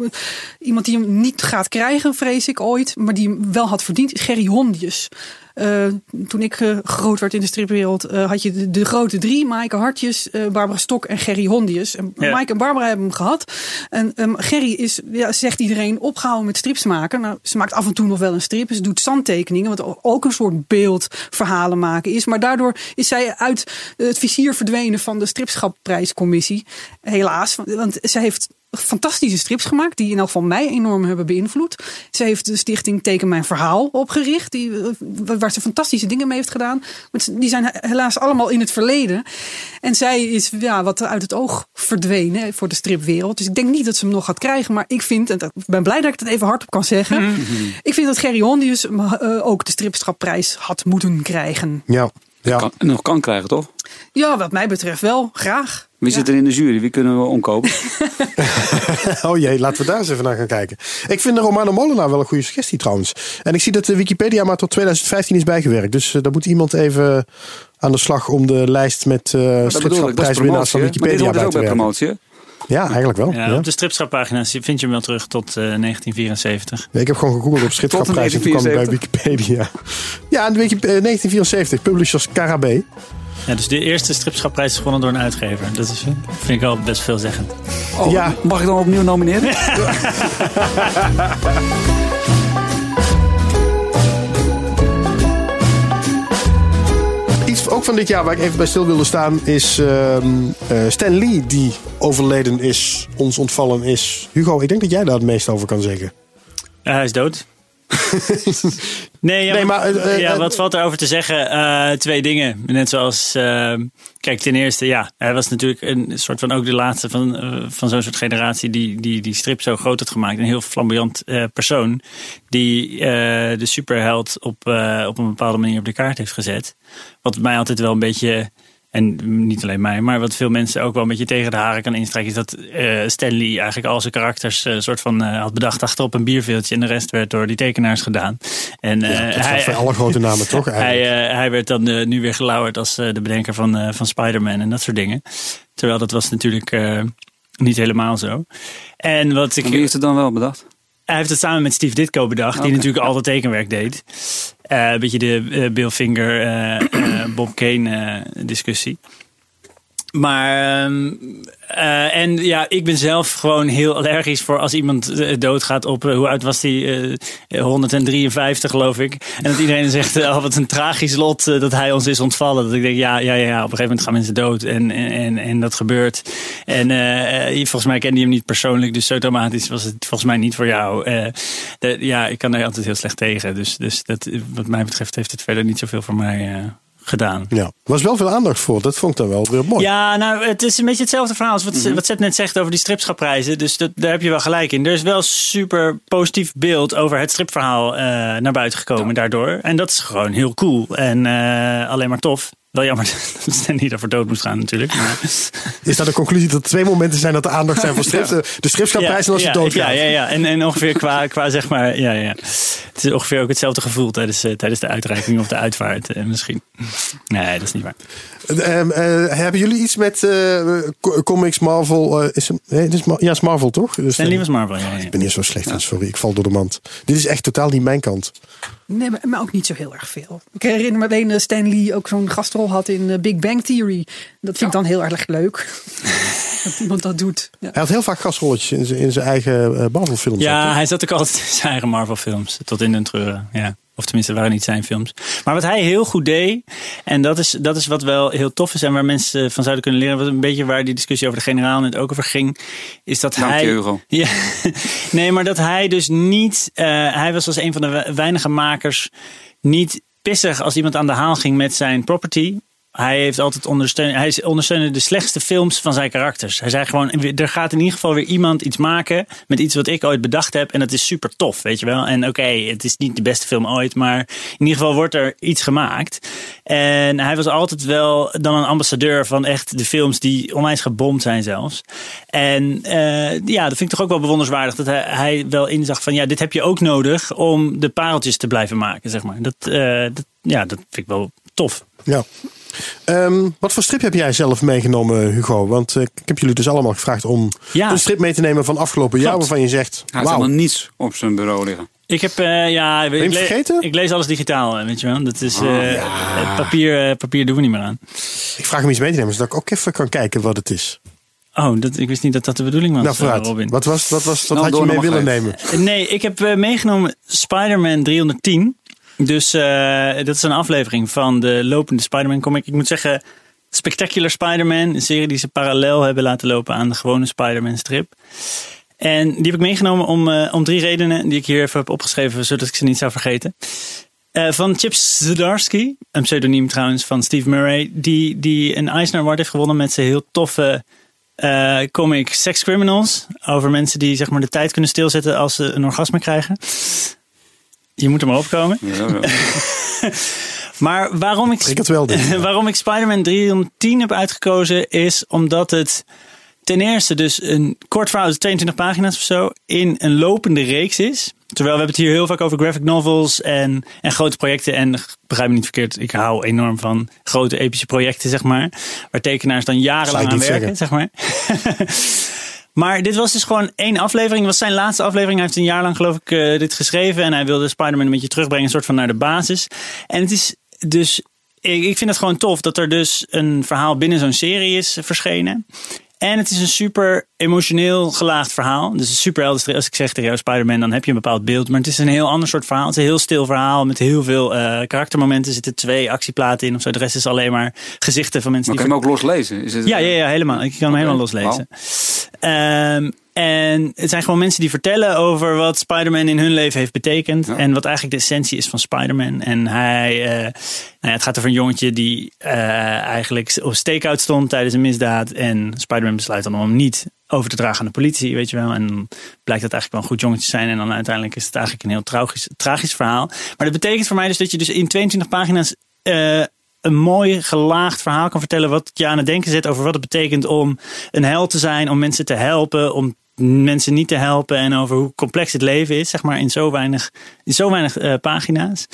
iemand die hem niet gaat krijgen, vrees ik ooit, maar die hem wel had verdiend, is Gerry Hondius. Toen ik groot werd in de stripwereld, had je de, de grote drie: Maaike Hartjes, Barbara Stok en Gerry Hondius. En Ja. Maaike en Barbara hebben hem gehad. En ehm, Gerry is, ja, zegt iedereen, opgehouden met strips maken. Nou, ze maakt af en toe nog wel een strip. Ze doet zandtekeningen, wat ook een soort beeldverhalen maken is. Maar daardoor is zij uit het vizier verdwenen van de stripschapprijscommissie. Helaas, want, zij heeft fantastische strips gemaakt. Die in elk geval mij enorm hebben beïnvloed. Ze heeft de stichting Teken Mijn Verhaal opgericht. Die, eh, waar ze fantastische dingen mee heeft gedaan. Die zijn helaas allemaal in het verleden. En zij is ja, wat uit het oog verdwenen voor de stripwereld. Dus ik denk niet dat ze hem nog gaat krijgen. Maar ik vind, en ik ben blij dat ik het even hardop kan zeggen. Mhm. Ik vind dat Gerry Hondius uh, ook de stripschapprijs had moeten krijgen. Ja. Ja. Kan, nog kan krijgen, toch? Ja, wat mij betreft wel. Graag. Wie ja. zit er in de jury? Wie kunnen we omkopen? <laughs> oh jee, laten we daar eens even naar gaan kijken. Ik vind de Romano Molenaar wel een goede suggestie trouwens. En ik zie dat de Wikipedia maar tot 2015 is bijgewerkt. Dus uh, daar moet iemand even aan de slag om de lijst met uh, stripschapprijswinnaars van Wikipedia maar dit bij te ook bij werken. promotie, hè? Ja, eigenlijk wel. Ja, Ja, Op de stripschappagina's vind je hem wel terug tot uh, 1974. Nee, ik heb gewoon gegoogeld op stripschapprijs en toen kwam ik bij Wikipedia. Ja, in Wiki 1974, publishers KRB. Ja, dus de eerste stripschapprijs is gewonnen door een uitgever. Dat is, vind ik al best veelzeggend. Oh, Ja. Mag ik dan opnieuw nomineren? <laughs> Iets ook van dit jaar waar ik even bij stil wilde staan is ehm, eh, Stan Lee die overleden is, ons ontvallen is. Hugo, ik denk dat jij daar het meest over kan zeggen. Uh, hij is dood. <laughs> nee, ja, Nee, maar, eh, ja, eh, wat valt erover te zeggen? Eh, twee dingen. Net zoals, eh, kijk, ten eerste, ja, hij was natuurlijk een soort van ook de laatste van, van zo'n soort generatie die, die die strip zo groot had gemaakt. Een heel flamboyant persoon die de superheld op, op een bepaalde manier op de kaart heeft gezet. Wat mij altijd wel een beetje. En niet alleen mij, maar wat veel mensen ook wel een beetje tegen de haren kan instrijken, is dat eh Stanley eigenlijk al zijn karakters een soort van eh, had bedacht achter op een bierveeltje en de rest werd door die tekenaars gedaan. En eh, Ja, dat hij, voor alle grote namen toch <laughs> eigenlijk? hij, eh, hij werd dan eh, nu weer gelauwerd als eh, de bedenker van, eh, van Spider-Man en dat soort dingen. Terwijl dat was natuurlijk eh, niet helemaal zo. En wat ik. Wie heeft het dan wel bedacht? Hij heeft het samen met Steve Ditko bedacht, die natuurlijk altijd tekenwerk deed. Eh, een beetje de eh, Bill Finger, eh, Bob Kane discussie. Maar, ehm, eh, en ja, ik ben zelf gewoon heel allergisch voor als iemand eh, doodgaat op, eh, hoe oud was? Eh, 153 geloof ik. En dat iedereen <laughs> zegt, eh, oh, wat een tragisch lot dat hij ons is ontvallen. Dat ik denk, ja, ja, ja, op een gegeven moment gaan mensen dood en, en, en, dat gebeurt. En volgens mij kende je hem niet persoonlijk, dus automatisch was het volgens mij niet voor jou. Ja, ik kan er altijd heel slecht tegen. Dus, dus dat, wat mij betreft heeft het verder niet zoveel voor mij gedaan. Ja, er was wel veel aandacht voor. Dat vond ik dan wel weer mooi. Ja, nou, het is een beetje hetzelfde verhaal als wat, wat Seth net zegt over die stripschapprijzen. Dus dat, daar heb je wel gelijk in. Er is wel super positief beeld over het stripverhaal eh, naar buiten gekomen daardoor. En dat is gewoon heel cool en eh, alleen maar tof. Wel jammer <laughs> dat Stan niet daarvoor dood moest gaan natuurlijk. Maar, <laughs> Is dat de conclusie dat er twee momenten zijn dat er aandacht zijn voor strips? De, de stripschapprijs en als je ja, doodgaat. Ja, ja, ja. En, en ongeveer qua, qua zeg maar, ja, ja. Het is ongeveer ook hetzelfde gevoel tijdens, eh, tijdens de uitreiking of de uitvaart eh, misschien. Nee, dat is niet waar. Ehm, eh, hebben jullie iets met eh, co- comics, Marvel? eh, is het, nee, het is, Ma- ja, het is Marvel toch? Dus, En eh, Lievers Marvel, ja, ja. ik ben hier zo slecht in, sorry. Ik val door de mand. Dit is echt totaal niet mijn kant. Nee, maar, ook niet zo heel erg veel. Ik herinner me alleen dat Stan Lee ook zo'n gastrol had in eh, Big Bang Theory. Dat vind ik dan heel erg leuk. <laughs> dat iemand dat doet. Ja. Hij had heel vaak gastrolletjes in zijn, in zijn eigen eh, Marvel films. Ja, hij zat ook altijd in zijn eigen Marvel films. Tot in den treuren, ja. Of tenminste, waren niet zijn films. Maar wat hij heel goed deed, en dat is, dat is wat wel heel tof is en waar mensen van zouden kunnen leren, wat een beetje waar die discussie over de generaal net ook over ging, is dat Dank je, hij. <laughs> Ja, nee, maar dat hij dus niet. eh, hij was als een van de we- weinige makers niet pissig als iemand aan de haal ging met zijn property. Hij heeft altijd ondersteund. Hij ondersteunde de slechtste films van zijn karakters. Hij zei gewoon: er gaat in ieder geval weer iemand iets maken met iets wat ik ooit bedacht heb. En dat is super tof, weet je wel. En oké, het is niet de beste film ooit, maar in ieder geval wordt er iets gemaakt. En hij was altijd wel dan een ambassadeur van echt de films die onwijs gebomd zijn zelfs. En eh, ja, dat vind ik toch ook wel bewonderenswaardig dat hij, hij wel inzag van ja, dit heb je ook nodig om de pareltjes te blijven maken, zeg maar. Dat, eh, dat, ja, dat vind ik wel tof. Ja. Ehm, wat voor strip heb jij zelf meegenomen, Hugo? Want eh, ik heb jullie dus allemaal gevraagd om Ja. een strip mee te nemen van afgelopen jaar waarvan je zegt, Hij heeft wauw, helemaal niets op zijn bureau liggen. Ik heb, eh, ja, ik, hem le- vergeten? ik lees alles digitaal, eh, weet je wel. Dat is, eh, het papier, papier doen we niet meer aan. ik vraag hem iets mee te nemen, zodat ik ook even kan kijken wat het is. Oh, dat, ik wist niet dat dat de bedoeling was, nou, vooruit. Robin. Wat, was, wat, was, wat Nou, had je mee willen nemen? Nee, ik heb meegenomen Spider-Man 310. Dus eh, dat is een aflevering van de lopende Spider-Man comic. Ik moet zeggen, Spectacular Spider-Man. Een serie die ze parallel hebben laten lopen aan de gewone Spider-Man strip. En die heb ik meegenomen om, uh, om drie redenen die ik hier even heb opgeschreven, zodat ik ze niet zou vergeten. Uh, van Chip Zdarsky, een pseudoniem trouwens van Steve Murray, die, die een Eisner Award heeft gewonnen met zijn heel toffe comic Sex Criminals. Over mensen die zeg maar, de tijd kunnen stilzetten als ze een orgasme krijgen. Je moet er maar opkomen. Ja, ja. <laughs> maar waarom ik, ik het wel <laughs> waarom ik Spider-Man 310 heb uitgekozen is omdat het ten eerste dus een kort verhaal, 22 dus pagina's of zo, in een lopende reeks is. Terwijl we hebben het hier heel vaak over graphic novels en, en grote projecten. En begrijp me niet verkeerd, ik hou enorm van grote epische projecten, zeg maar. Waar tekenaars dan jarenlang aan werken, zeg maar. <laughs> maar dit was dus gewoon één aflevering. Het was zijn laatste aflevering. Hij heeft een jaar lang, geloof ik, uh, dit geschreven. En hij wilde Spider-Man een beetje terugbrengen, een soort van naar de basis. En het is dus ik, ik vind het gewoon tof dat er dus een verhaal binnen zo'n serie is verschenen. En het is een super emotioneel gelaagd verhaal. Dus een super helder. Als ik zeg tegen jou Spider-Man, dan heb je een bepaald beeld. Maar het is een heel ander soort verhaal. Het is een heel stil verhaal met heel veel uh, karaktermomenten. Er zitten twee actieplaten in of zo. De rest is alleen maar gezichten van mensen. Maar die kan je hem ook loslezen? Is het... ja, ja, ja, helemaal. Ik kan hem helemaal loslezen. Wow. Um, en het zijn gewoon mensen die vertellen over wat Spider-Man in hun leven heeft betekend. En wat eigenlijk de essentie is van Spider-Man. En hij, uh, nou ja, het gaat over een jongetje die uh, eigenlijk op stakeout stond tijdens een misdaad. En Spider-Man besluit dan om hem niet over te dragen aan de politie, weet je wel. En dan blijkt dat eigenlijk wel een goed jongetje zijn. En dan uiteindelijk is het eigenlijk een heel tragisch, tragisch verhaal. Maar dat betekent voor mij dus dat je dus in 22 pagina's uh, een mooi gelaagd verhaal kan vertellen. Wat je aan het denken zet over wat het betekent om een held te zijn. Om mensen te helpen. Om mensen niet te helpen en over hoe complex het leven is, zeg maar, in zo weinig, in zo weinig uh, pagina's.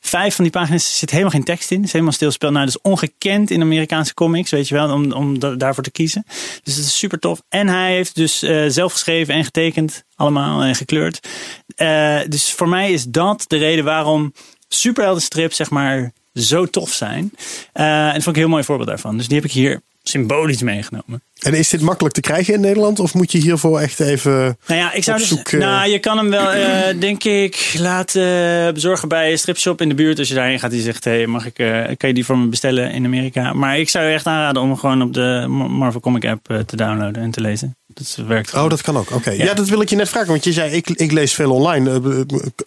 Vijf van die pagina's zit helemaal geen tekst in. Het is helemaal stilspel. Nou, dat is ongekend in Amerikaanse comics, weet je wel, om, om daarvoor te kiezen. Dus dat is super tof. En hij heeft dus uh, zelf geschreven en getekend, allemaal en gekleurd. Uh, dus voor mij is dat de reden waarom superheldenstrips, zeg maar, zo tof zijn. en vond ik een heel mooi voorbeeld daarvan. Dus die heb ik hier symbolisch meegenomen. En is dit makkelijk te krijgen in Nederland? Of moet je hiervoor echt even nou ja, ik zou dus- zoek... Dus, nou, je kan hem wel, uh, denk ik, laten bezorgen bij een stripshop in de buurt. Als je daarheen gaat die zegt, hey, mag ik, uh, kan je die voor me bestellen in Amerika? Maar ik zou je echt aanraden om hem gewoon op de Marvel Comic app te downloaden en te lezen. Dat werkt gewoon. Oh, dat kan ook. Oké. Okay. Ja. ja. dat wil ik je net vragen. Want je zei, ik, ik lees veel online.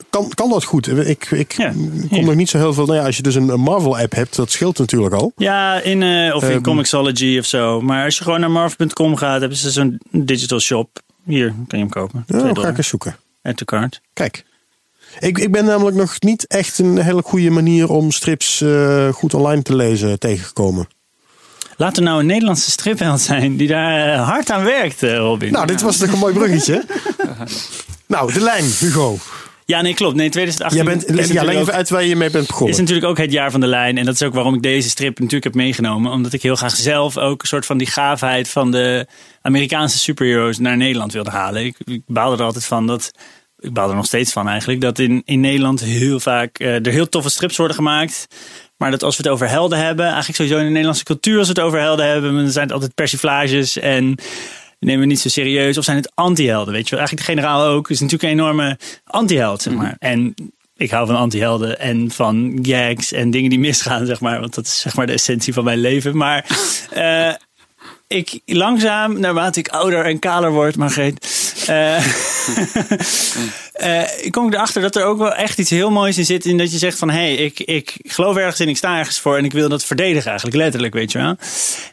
Kan, kan dat goed? Ik, ik ja. kom nog niet zo heel veel... Nou ja, als je dus een Marvel app hebt, dat scheelt natuurlijk al. Ja, in, of in um, Comixology of zo. Maar als je gewoon naar marvel.com gaat hebben ze zo'n digital shop. Hier kan je hem kopen. Ja, dan ga ik eens zoeken. Add to cart. Kijk. Ik, ik ben namelijk nog niet echt een hele goede manier om strips uh, goed online te lezen tegengekomen. Laat er nou een Nederlandse stripheld zijn die daar uh, hard aan werkt, Robin. Nou, dit was toch een mooi bruggetje. <laughs> nou, de lijn, Hugo. Ja, nee, klopt. Nee, 2018. Jij bent, ja, leg even uit waar je mee bent begonnen. is natuurlijk ook het jaar van de lijn. En dat is ook waarom ik deze strip natuurlijk heb meegenomen. Omdat ik heel graag zelf ook een soort van die gaafheid van de Amerikaanse superheroes naar Nederland wilde halen. Ik, ik baalde er altijd van dat. Ik baal er nog steeds van eigenlijk. Dat in, in Nederland heel vaak uh, er heel toffe strips worden gemaakt. Maar dat als we het over helden hebben, eigenlijk sowieso in de Nederlandse cultuur, als we het over helden hebben, dan zijn het altijd persiflages en nemen we niet zo serieus. Of zijn het anti-helden, weet je wel. Eigenlijk de generaal ook is natuurlijk een enorme anti-held, zeg maar. En ik hou van anti-helden en van gags en dingen die misgaan, zeg maar. Want dat is zeg maar de essentie van mijn leven. Maar uh, <laughs> ik langzaam, naarmate ik ouder en kaler word, Margreet... <laughs> Uh, uh, ik kom erachter dat er ook wel echt iets heel moois in zit. In dat je zegt van, hé, hey, ik, ik geloof ergens in, ik sta ergens voor. En ik wil dat verdedigen eigenlijk, letterlijk, weet je wel.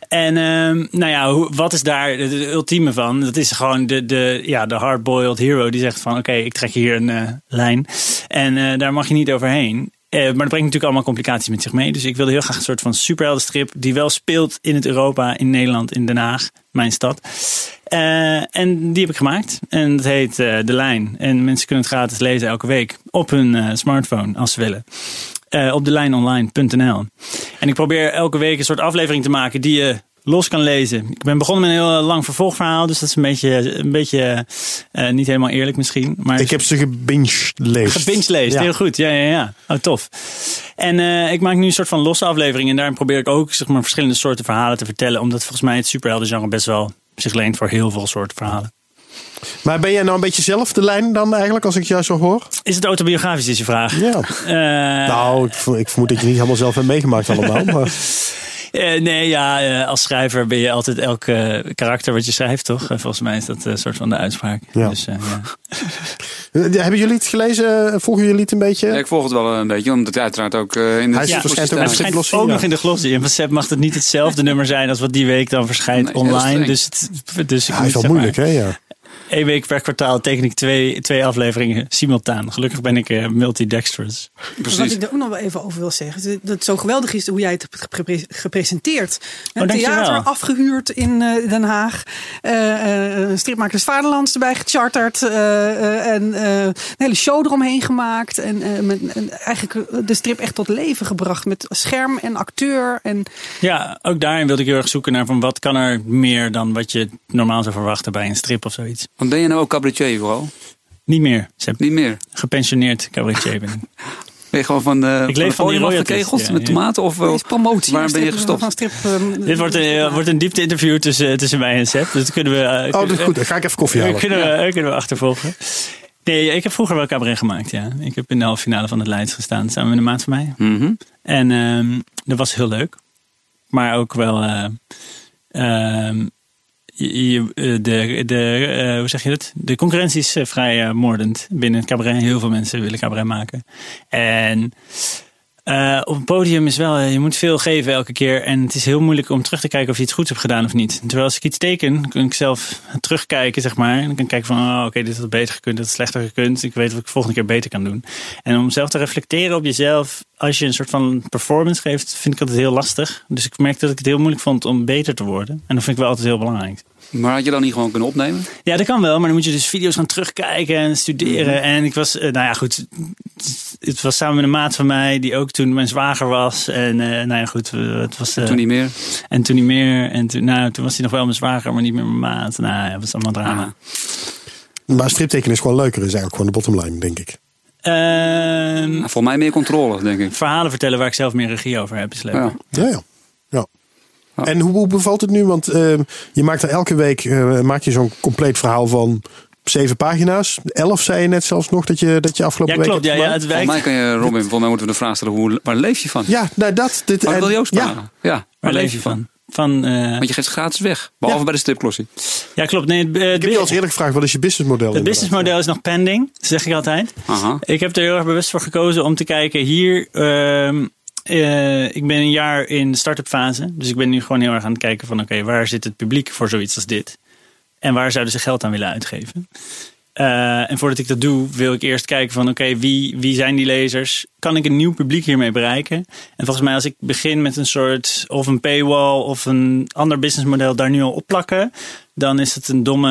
En uh, nou ja, hoe, wat is daar het ultieme van? Dat is gewoon de, de, ja, de hardboiled hero die zegt van, oké, okay, ik trek hier een uh, lijn. En uh, daar mag je niet overheen. Uh, maar dat brengt natuurlijk allemaal complicaties met zich mee. Dus ik wilde heel graag een soort van superheldenstrip die wel speelt in het Europa, in Nederland, in Den Haag, mijn stad. Uh, en die heb ik gemaakt. En dat heet uh, De Lijn. En mensen kunnen het gratis lezen elke week op hun smartphone als ze willen. op delijnonline.nl. En ik probeer elke week een soort aflevering te maken die je los kan lezen. Ik ben begonnen met een heel lang vervolgverhaal, dus dat is een beetje, een beetje uh, niet helemaal eerlijk misschien. Maar ik heb ze gebinged lezen. Gebinged lezen, ja. heel goed. Ja, ja, ja. Oh, tof. En uh, ik maak nu een soort van losse aflevering en daarin probeer ik ook zeg maar, verschillende soorten verhalen te vertellen, omdat volgens mij het superheldengenre best wel zich leent voor heel veel soorten verhalen. Maar ben jij nou een beetje zelf de lijn dan eigenlijk, als ik jou zo hoor? Is het autobiografisch, is je vraag? Ja. Uh, <laughs> nou, ik, ik vermoed dat je niet helemaal zelf hebt meegemaakt allemaal. <laughs> Maar... Eh, nee, ja, eh, als schrijver ben je altijd elk karakter wat je schrijft, toch? Eh, volgens mij is dat een soort van de uitspraak. Ja. Dus, eh, ja. Hebben jullie het gelezen? Volgen jullie het een beetje? Ja, ik volg het wel een beetje, omdat hij uiteraard ook in de Hij is- Ja, verschijnt ook het met verschijnt glossy, ook ja. nog in de glossy. En van Sepp mag het niet hetzelfde nummer zijn als wat die week dan verschijnt Nee, online. Dus, het, dus ik Ja, hij is wel moeilijk, hè? Ja. Één week per kwartaal teken ik twee, twee afleveringen simultaan. Gelukkig ben ik eh, multidextrous. Wat Precies. ik er ook nog wel even over wil zeggen. is Dat het zo geweldig is hoe jij het hebt gepre- gepresenteerd. Een Oh, theater afgehuurd in eh, Den Haag. Eh, eh, stripmakers Vaderlands erbij gecharterd. eh, eh, en eh, een hele show eromheen gemaakt. En, eh, met, en eigenlijk de strip echt tot leven gebracht. Met scherm en acteur. En Ja, ook daarin wilde ik heel erg zoeken naar van wat kan er meer dan wat je normaal zou verwachten bij een strip of zoiets. Want ben je nou ook cabaretier vooral? Niet meer. Sepp. Niet meer. Gepensioneerd cabaretier ben ik. <laughs> Ben je gewoon van de, Ik leef van die podium royalties, afgekegeld ja, met tomaten? Of, promotie. Waar ben je gestopt? Van strip, eh, <laughs> Dit wordt een, eh, wordt een diepte-interview tussen, tussen mij en Sepp. Dus dat kunnen we, eh, Oh, dat is goed. Dan ga ik even koffie eh, <laughs> halen. kunnen, we, kunnen we achtervolgen. Nee, ik heb vroeger wel cabaret gemaakt, ja. Ik heb in de halve finale van het Leids gestaan, samen met een maat van mij. Mhm. En ehm, dat was heel leuk. Maar ook wel. eh, ehm, je- eh, de, de, eh, hoe zeg je dat? De concurrentie is eh, vrij moordend binnen het cabaret. Heel veel mensen willen cabaret maken. En eh, op een podium is wel, eh, je moet veel geven elke keer. En het is heel moeilijk om terug te kijken of je iets goeds hebt gedaan of niet. Terwijl als ik iets teken, kan ik zelf terugkijken, zeg maar. En dan kan ik kijken van, oh, oké, dit had beter gekund, dit had slechter gekund. Ik weet wat ik volgende keer beter kan doen. En om zelf te reflecteren op jezelf, als je een soort van performance geeft, vind ik altijd heel lastig. Dus ik merkte dat ik het heel moeilijk vond om beter te worden. En dat vind ik wel altijd heel belangrijk. Maar had je dan niet gewoon kunnen opnemen? Ja, dat kan wel, maar dan moet je dus video's gaan terugkijken en studeren. En ik was, eh, nou ja, goed. Het was samen met een maat van mij, die ook toen mijn zwager was. En eh, nou ja, goed. eh, Het was, eh, Toen niet meer? En toen niet meer. En toen, nou, toen was hij nog wel mijn zwager, maar niet meer mijn maat. Nou ja, het was allemaal drama. Maar striptekenen is gewoon leuker, is eigenlijk gewoon de bottomline, denk ik. Ehm, Voor mij meer controle, denk ik. verhalen vertellen waar ik zelf meer regie over heb is leuk. Ja. Ja, ja. ja. Ja. En hoe, hoe bevalt het nu? Want eh, je maakt er elke week eh, maak je zo'n compleet verhaal van zeven pagina's. Elf zei je net zelfs nog dat je, dat je afgelopen Ja, week klopt. Ja, hebt ja, het Volgens mij kan je, Robin, volgens mij moeten we de vraag stellen, hoe, waar leef je van? Ja, nou dat. Dit, Maar dat en- wil je ook ja, sparen. Ja. Waar leef je van? Van, eh, Want je geeft gratis weg. Behalve Ja. bij de stripklossie. ja, klopt. Nee, het, het, Ik heb je al eens eerder gevraagd, wat is je businessmodel? het businessmodel is nog pending, zeg ik altijd. Aha. Ik heb er heel erg bewust voor gekozen om te kijken hier. ehm, eh, ik ben een jaar in de start-up fase. Dus ik ben nu gewoon heel erg aan het kijken van oké, waar zit het publiek voor zoiets als dit? En waar zouden ze geld aan willen uitgeven? Eh, en voordat ik dat doe, wil ik eerst kijken van oké, wie, wie zijn die lezers? Kan ik een nieuw publiek hiermee bereiken? En volgens mij als ik begin met een soort of een paywall of een ander businessmodel daar nu al op plakken, dan is het een domme.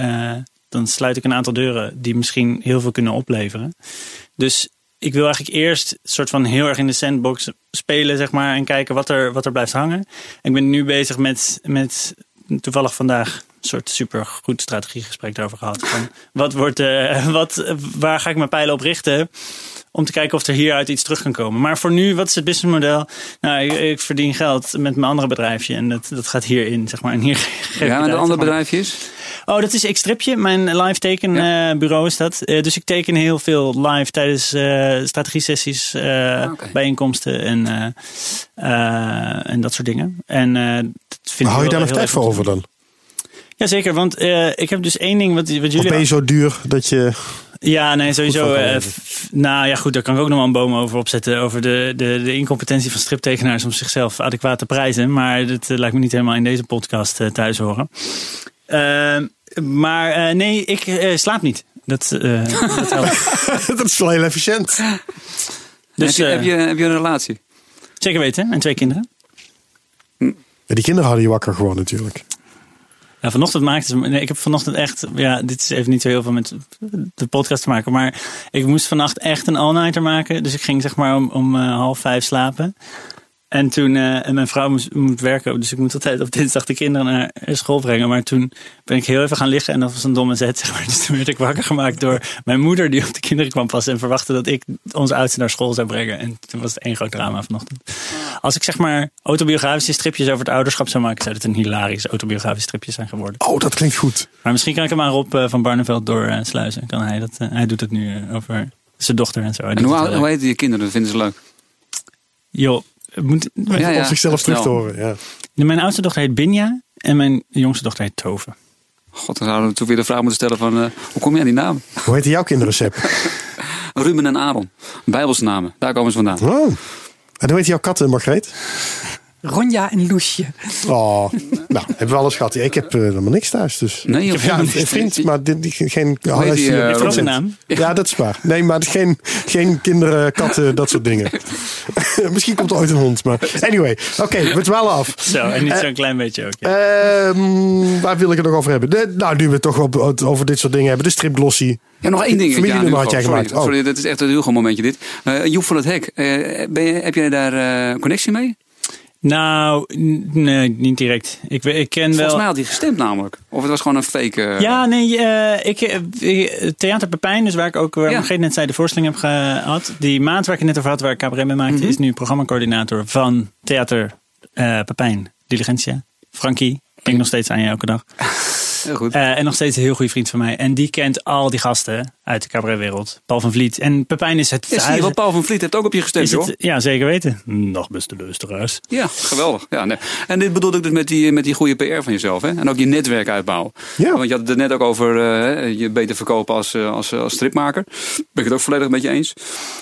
eh, dan sluit ik een aantal deuren die misschien heel veel kunnen opleveren. Dus ik wil eigenlijk eerst een soort van heel erg in de sandbox spelen, zeg maar, en kijken wat er, wat er blijft hangen. Ik ben nu bezig met, met toevallig vandaag een soort supergoed strategiegesprek daarover gehad. Van wat wordt, eh, <laughs> wat, waar ga ik mijn pijlen op richten? Om te kijken of er hieruit iets terug kan komen. Maar voor nu, wat is het businessmodel? Nou, ik, ik verdien geld met mijn andere bedrijfje. En dat, dat gaat hierin, zeg maar. En hier <laughs> Ja, en een uit, ander zeg maar. bedrijfje is? Oh, dat is Xtripje, mijn live teken Ja. eh, bureau is dat. Eh, dus ik teken heel veel live tijdens eh strategie-sessies, eh, Ah, bijeenkomsten en, eh, eh, en dat soort dingen. En eh, dat vind Maar hou je daar nog tijd voor over dan? Jazeker, want eh, ik heb dus één ding wat, wat Of jullie... ben je zo duur dat je... Ja, nee, sowieso. eh, f- nou ja, goed, daar kan ik ook nog wel een boom over opzetten. Over de, de, de incompetentie van striptekenaars om zichzelf adequaat te prijzen. Maar dat lijkt me niet helemaal in deze podcast eh, thuis horen. Maar eh, nee, ik eh, slaap niet. Dat, eh, <laughs> dat helpt. <laughs> dat is wel heel efficiënt. Dus, heb, je, heb, je, heb je een relatie? Zeker weten. En twee kinderen. Ja, die kinderen hadden je wakker gewoon natuurlijk. Ja, vanochtend maakte ze. Nee, ik heb vanochtend echt. Ja, dit is even niet zo heel veel met de podcast te maken. Maar ik moest vannacht echt een all-nighter maken. Dus ik ging zeg maar om, om eh, half vijf slapen. En toen. eh, en mijn vrouw moest, moet werken. Dus ik moet altijd op dinsdag de kinderen naar school brengen. Maar toen ben ik heel even gaan liggen. En dat was een domme zet. <laughs> Zeg maar. Dus toen werd ik wakker gemaakt door mijn moeder. Die op de kinderen kwam passen. En verwachtte dat ik onze oudste naar school zou brengen. En toen was het één groot drama vanochtend. Als ik zeg maar autobiografische stripjes over het ouderschap zou maken, zou het een hilarisch autobiografisch stripje zijn geworden. Oh, dat klinkt goed. Maar misschien kan ik hem aan Rob eh, van Barneveld doorsluizen. Kan hij, dat, eh, hij doet het nu eh, over zijn dochter en zo. Hij En hoe, hoe heet je kinderen? Vinden ze leuk? Joh, moet, Ja, ja, om zichzelf terug te horen. Ja. Mijn oudste dochter heet Binja en mijn jongste dochter heet Tove. God, dan zouden we toen weer de vraag moeten stellen van, eh, hoe kom je aan die naam? Hoe heet jouw kinderen, Sepp? <laughs> Ruben en Aaron. Bijbelse namen. Daar komen ze vandaan. Oh. En hoe heet jouw katten, Margreet? Ronja en Loesje. Oh, nou, hebben we alles gehad. Ik heb eh, helemaal niks thuis, dus... Nee, ik heb, ja, een vriend, maar dit, die, geen... Heet die, Heeft er ook een naam? Ja, dat is waar. Nee, maar geen, geen kinderen, katten, dat soort dingen. <laughs> Misschien komt er ooit een hond, maar... Anyway, oké, we dwalen af. Zo, en niet Eh, zo'n klein beetje ook. ja. Ehm, waar wil ik het nog over hebben? De, nou, nu we het toch op, over dit soort dingen hebben. De stripglossie. Ja, nog één ding. Familienummer Ja, had jij sorry, gemaakt. Oh. Sorry, dat is echt een heel goed momentje dit. Eh, Joep van het Hek, eh, ben je, heb jij daar eh, connectie mee? Nou, nee, niet direct. Ik, ik ken Volgens wel... mij had hij gestemd namelijk. Of het was gewoon een fake... eh, Ja, nee, eh, ik, eh, Theater Pepijn, dus waar ik ook, waar Ja. moment zei, de voorstelling heb gehad. Die maand waar ik het net over had, waar ik cabaret mee maakte, Mhm. is nu programmacoördinator van Theater Pepijn. Diligentia. Frankie, denk nog steeds aan je elke dag. <laughs> Heel goed. Eh, en nog steeds een heel goede vriend van mij. En die kent al die gasten uit de cabaretwereld. Paul van Vliet. En Pepijn is het verhuizen- want Paul van Vliet heeft ook op je gestemd, is het, Ja, zeker weten. Nog beste luisteraars. Ja, geweldig. Ja, nee. En dit bedoelde ik dus met die, met die goede PR van jezelf. Hè? En ook je netwerk uitbouwen. Ja. Want je had het er net ook over eh, je beter verkopen als, eh, als, als stripmaker. Ben ik het ook volledig met je eens.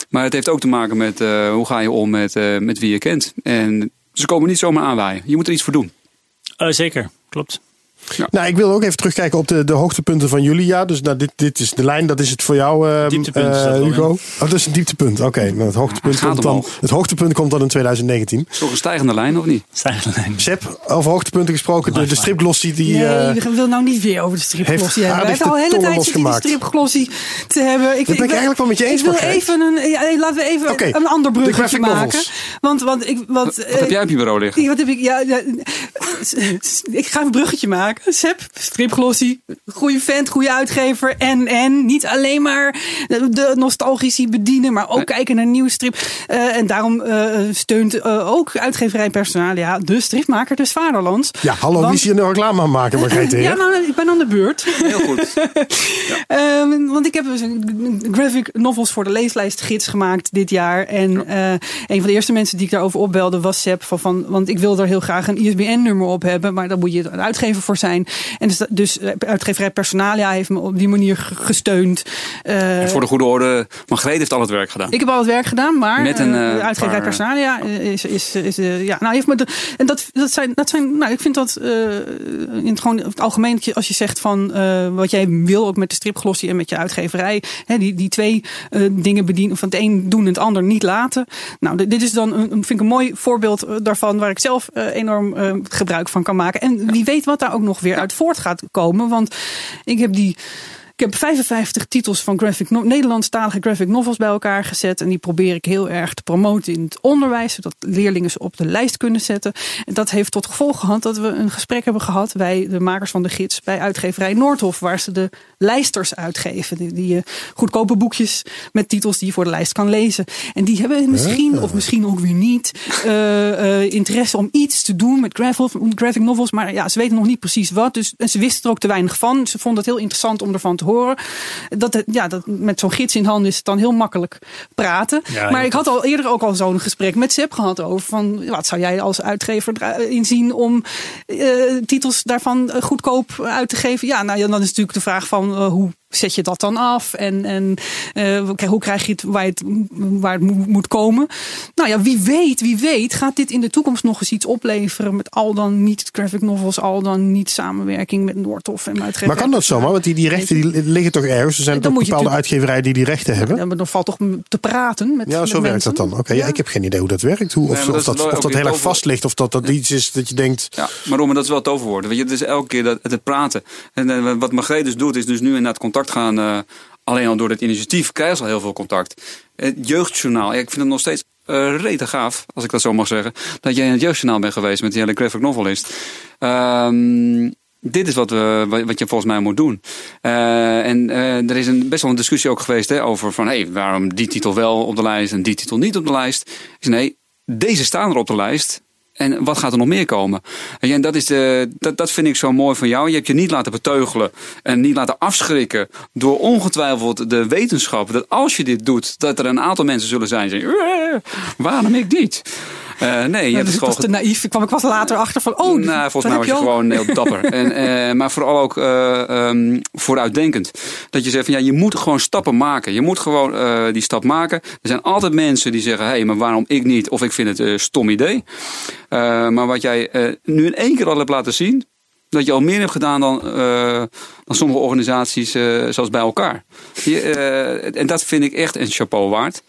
Maar het heeft ook te maken met eh, hoe ga je om met, eh, met wie je kent. En ze komen niet zomaar aanwaaien. Je moet er iets voor doen. Zeker, klopt. Nou, ik wil ook even terugkijken op de, de hoogtepunten van jullie jaar. Dus nou, dit, dit is de lijn, dat is het voor jou, eh, Dieptepunt is eh, dat Hugo. Oh, dat is een dieptepunt. Oké, nou, het, hoogtepunt komt dan, het hoogtepunt komt dan in 2019. Is toch een stijgende lijn, of niet? Stijgerlijn. Sepp, over hoogtepunten gesproken. De, de stripglossie die... Nee, eh, ik wil nou niet weer over de stripglossie hebben. Wij hebben al de hele tijd zitten die stripglossie te hebben. Ik, ben ik eigenlijk wel met je eens, Ik wil Margreet. even een, ja, nee, laten we even een ander de bruggetje maken. novels. Want, want ik, wat, Wat heb jij op je bureau liggen? Wat heb ik? Ja, ja, <laughs> ik ga een bruggetje maken. Sepp, stripglossie, goede vent, goede uitgever. En, en niet alleen maar de, nostalgici bedienen, maar ook Nee. kijken naar nieuwe strip. Eh, en daarom eh, steunt eh, ook uitgeverij Personalia de stripmaker des Vaderlands. ja, hallo, Want- wie is hier nou reclame aan maken, <laughs> Heer? Ja, nou, ik ben aan de beurt. Heel goed. <laughs> Ehm, want ik heb dus een graphic novels voor de leeslijstgids gemaakt dit jaar. En eh, een van de eerste mensen die ik daarover opbelde was Seb. Van, van, want ik wil er heel graag een ISBN-nummer op hebben. Maar daar moet je een uitgever voor zijn. En dus, dus uitgeverij Personalia heeft me op die manier ge- gesteund. Eh, En voor de goede orde, Margreet heeft al het werk gedaan. ik heb al het werk gedaan, maar Met een, eh, eh, de uitgeverij paar- Personalia is, is, is, ja, nou heeft me de, en dat, dat zijn, dat zijn, nou ik vind dat in het gewoon het algemeen als je zegt van wat jij wil ook met de stripglossie en met je uitgeverij, hè, die, die twee dingen bedienen, van het een doen en het ander niet laten. Nou, dit- is dan een, vind ik een mooi voorbeeld daarvan waar ik zelf enorm gebruik van kan maken. En wie weet wat daar ook nog weer uit voort gaat komen, want ik heb die ik heb 55 titels van graphic no Nederlandstalige graphic novels bij elkaar gezet. En die probeer ik heel erg te promoten in het onderwijs. Zodat leerlingen ze op de lijst kunnen zetten. En dat heeft tot gevolg gehad dat we een gesprek hebben gehad. Wij, de makers van de gids, bij uitgeverij Noordhof. Waar ze de lijsters uitgeven. Die, die eh, goedkope boekjes met titels die je voor de lijst kan lezen. En die hebben misschien, of misschien ook weer niet, eh, eh, interesse om iets te doen met graphic, graphic novels. Maar ja, ze weten nog niet precies wat. Dus, en ze wisten er ook te weinig van. Ze vonden het heel interessant om ervan te horen. Dat, het- ja, dat, met zo'n gids in handen is het dan heel makkelijk praten. Ja, maar ik had al eerder ook al zo'n gesprek met Seb gehad over van wat zou jij als uitgever dra- inzien om eh, titels daarvan eh, goedkoop uit te geven? Ja, nou ja, dan is natuurlijk de vraag van eh, hoe zet je dat dan af en, en eh, hoe krijg je het waar het, waar het moet, moet komen? Nou ja, wie weet, wie weet gaat dit in de toekomst nog eens iets opleveren met al dan niet graphic novels, al dan niet samenwerking met Noordhof en uitgeverij. Maar kan dat zomaar? Want die, die rechten die liggen toch ergens? Er zijn Dan toch bepaalde uitgeverijen die die rechten hebben? Ja, maar dan valt toch te praten met Ja, met zo werkt mensen? dat dan. Oké, ja. ik heb geen idee hoe dat werkt. Hoe, of, maar of dat dat, of dat heel erg vast ligt. Of dat dat iets is dat je denkt... Ja, maar Roman, dat is wel het toverwoord. Weet je, het is elke keer dat het praten. En eh, wat Margreet dus doet, is dus nu inderdaad contact gaan. eh, alleen al door dit initiatief krijgen ze al heel veel contact. Het jeugdjournaal, ik vind het nog steeds eh rete gaaf, als ik dat zo mag zeggen. Dat jij in het jeugdjournaal bent geweest met die hele graphic novelist. Ehm dit is wat, we, wat je volgens mij moet doen. Eh, en er is een, best wel een discussie ook geweest hè, over van hey, waarom die titel wel op de lijst en die titel niet op de lijst. Zeg, nee, deze staan er op de lijst. En wat gaat er nog meer komen? En dat, is de, dat, dat vind ik zo mooi van jou. Je hebt je niet laten beteugelen en niet laten afschrikken door ongetwijfeld de wetenschap. Dat als je dit doet, dat er een aantal mensen zullen zijn die zeggen, "Eh, waarom ik niet? Eh, nee, je hebt dus het was te naïef. Ik kwam ik was later achter van, oh, nou, volgens mij was je ook. gewoon heel dapper. <laughs> en, eh, maar vooral ook eh, ehm, vooruitdenkend. Dat je zegt van ja, je moet gewoon stappen maken. Je moet gewoon die stap maken. Er zijn altijd mensen die zeggen: hé, hey, maar waarom ik niet? Of ik vind het een stom idee. Maar wat jij nu in één keer al hebt laten zien. Dat je al meer hebt gedaan dan, eh, dan sommige organisaties eh, zoals bij elkaar. Je, eh, en dat vind ik echt een chapeau waard.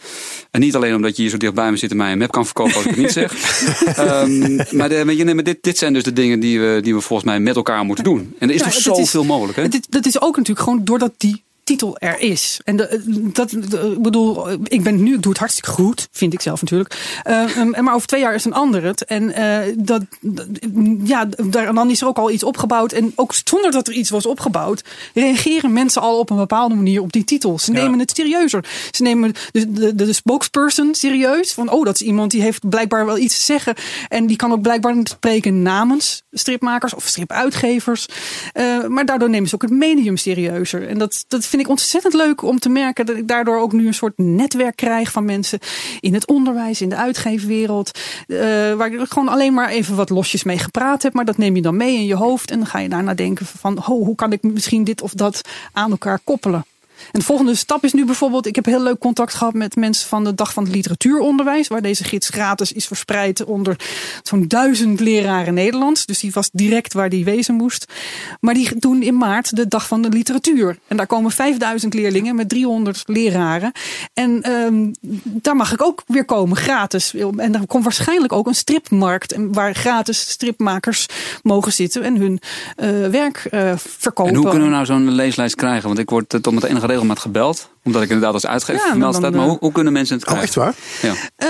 En niet alleen omdat je hier zo dichtbij me zit en mij een map kan verkopen als ik het niet zeg. <laughs> Ehm, maar de, je, nee, maar dit, dit zijn dus de dingen die we, die we volgens mij met elkaar moeten doen. En er is Ja, toch is- zoveel mogelijk. Hè? Dat is ook natuurlijk gewoon doordat die titel er is. En de, dat, ik bedoel, ik ben nu, ik doe het hartstikke goed, vind ik zelf natuurlijk. Eh, um, maar over twee jaar is een ander het. En eh, dat, ja, daar, en dan is er ook al iets opgebouwd. En ook zonder dat er iets was opgebouwd, reageren mensen al op een bepaalde manier op die titel. Ze Ja. nemen het serieuzer. Ze nemen de, de, de, spokesperson serieus. Van, oh, dat is iemand die heeft blijkbaar wel iets te zeggen. En die kan ook blijkbaar spreken namens stripmakers of stripuitgevers. Eh, maar daardoor nemen ze ook het medium serieuzer. En dat, dat vind ik ontzettend leuk om te merken. Dat ik daardoor ook nu een soort netwerk krijg van mensen in het onderwijs, in de uitgeefwereld. eh, waar ik gewoon alleen maar even wat losjes mee gepraat heb. Maar dat neem je dan mee in je hoofd. En dan ga je daarna denken van, oh, hoe kan ik misschien dit of dat aan elkaar koppelen. En de volgende stap is nu bijvoorbeeld, ik heb heel leuk contact gehad met mensen van de Dag van het Literatuuronderwijs, waar deze gids gratis is verspreid onder zo'n duizend leraren Nederlands. Dus die was direct waar die wezen moest. Maar die doen in maart de Dag van de Literatuur. En daar komen 5000 leerlingen met 300 leraren. En ehm, daar mag ik ook weer komen, gratis. En daar komt waarschijnlijk ook een stripmarkt waar gratis stripmakers mogen zitten en hun eh, werk eh, verkopen. En hoe kunnen we nou zo'n leeslijst krijgen? Want ik word eh, tot met enige regelmaat gebeld. Omdat ik inderdaad als uitgever Ja, vermeld dan- staat. Maar hoe, hoe kunnen mensen het Oh, krijgen? echt waar? Ja. Eh,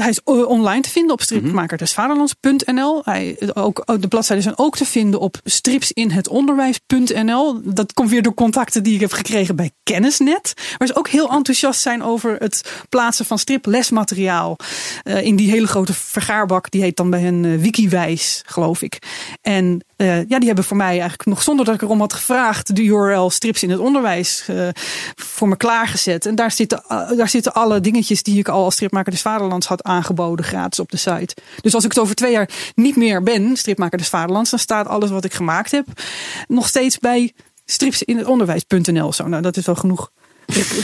hij is eh, online te vinden op stripmakerdesvaderlands.nl. Hij, ook, ook de bladzijden zijn ook te vinden op stripsinhetonderwijs.nl. Dat komt weer door contacten die ik heb gekregen bij Kennisnet. Waar ze ook heel enthousiast zijn over het plaatsen van striplesmateriaal. eh, in die hele grote vergaarbak. Die heet dan bij hen eh, Wikiwijs, geloof ik. En eh, ja, die hebben voor mij eigenlijk nog zonder dat ik erom had gevraagd... de URL strips in het onderwijs eh, voor me klaargezet. En daar zitten, eh, daar zitten alle dingetjes die ik al als stripmaker des Vaderlands had aangeboden gratis op de site. Dus als ik het over twee jaar niet meer ben, stripmaker des Vaderlands... dan staat alles wat ik gemaakt heb nog steeds bij stripsinhetonderwijs.nl. Zo, nou, dat is wel genoeg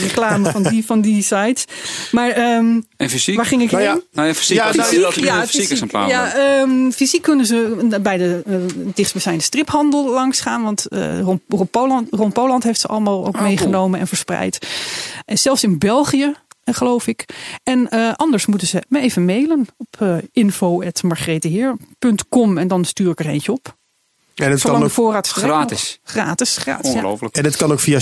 reclame van die, van die sites. Maar ehm, En fysiek? waar ging ik Nou heen? ja, Nou ja, fysiek. Ja, als nou, je dat ja, een fysiek exemplaar ja, hebt. ehm, fysiek kunnen ze bij de uh, dichtstbijzijnde striphandel langs gaan. Want eh Ron, Ron, Poland, Ron Poland heeft ze allemaal ook Oh, meegenomen en verspreid. En zelfs in België, eh, geloof ik. En eh, anders moeten ze me even mailen op uh, info.margreteheer.com en dan stuur ik er eentje op. En het, kan de ook, voorraad Gratis. Gratis, gratis. Ja. Ongelooflijk. en het kan ook via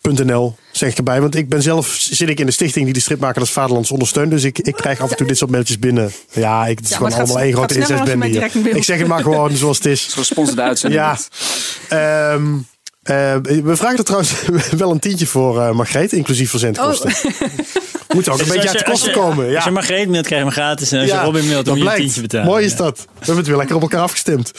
stripmakerdersvaderlands.nl, zeg ik erbij. Want ik ben zelf, zit ik in de stichting die de stripmaker des Vaderlands ondersteunt. Dus ik, ik krijg af en toe dit soort mailtjes binnen. Ja, ik, het is Ja, gewoon allemaal één grote incestbende hier. Ik zeg het maar gewoon zoals het is. Gesponsorde uitzending. Ja. Ehm, eh, we vragen er trouwens <laughs> wel een tientje voor, eh Margreet, inclusief verzendkosten. <laughs> Moet ook een Dus beetje uit de als kosten je- komen. Ja. Als je Margreet mailt, krijg je hem gratis. En als Ja, je Robin mailt, dan je een blijkt. tientje betalen. Mooi is Ja. dat. We hebben het weer lekker op elkaar afgestemd.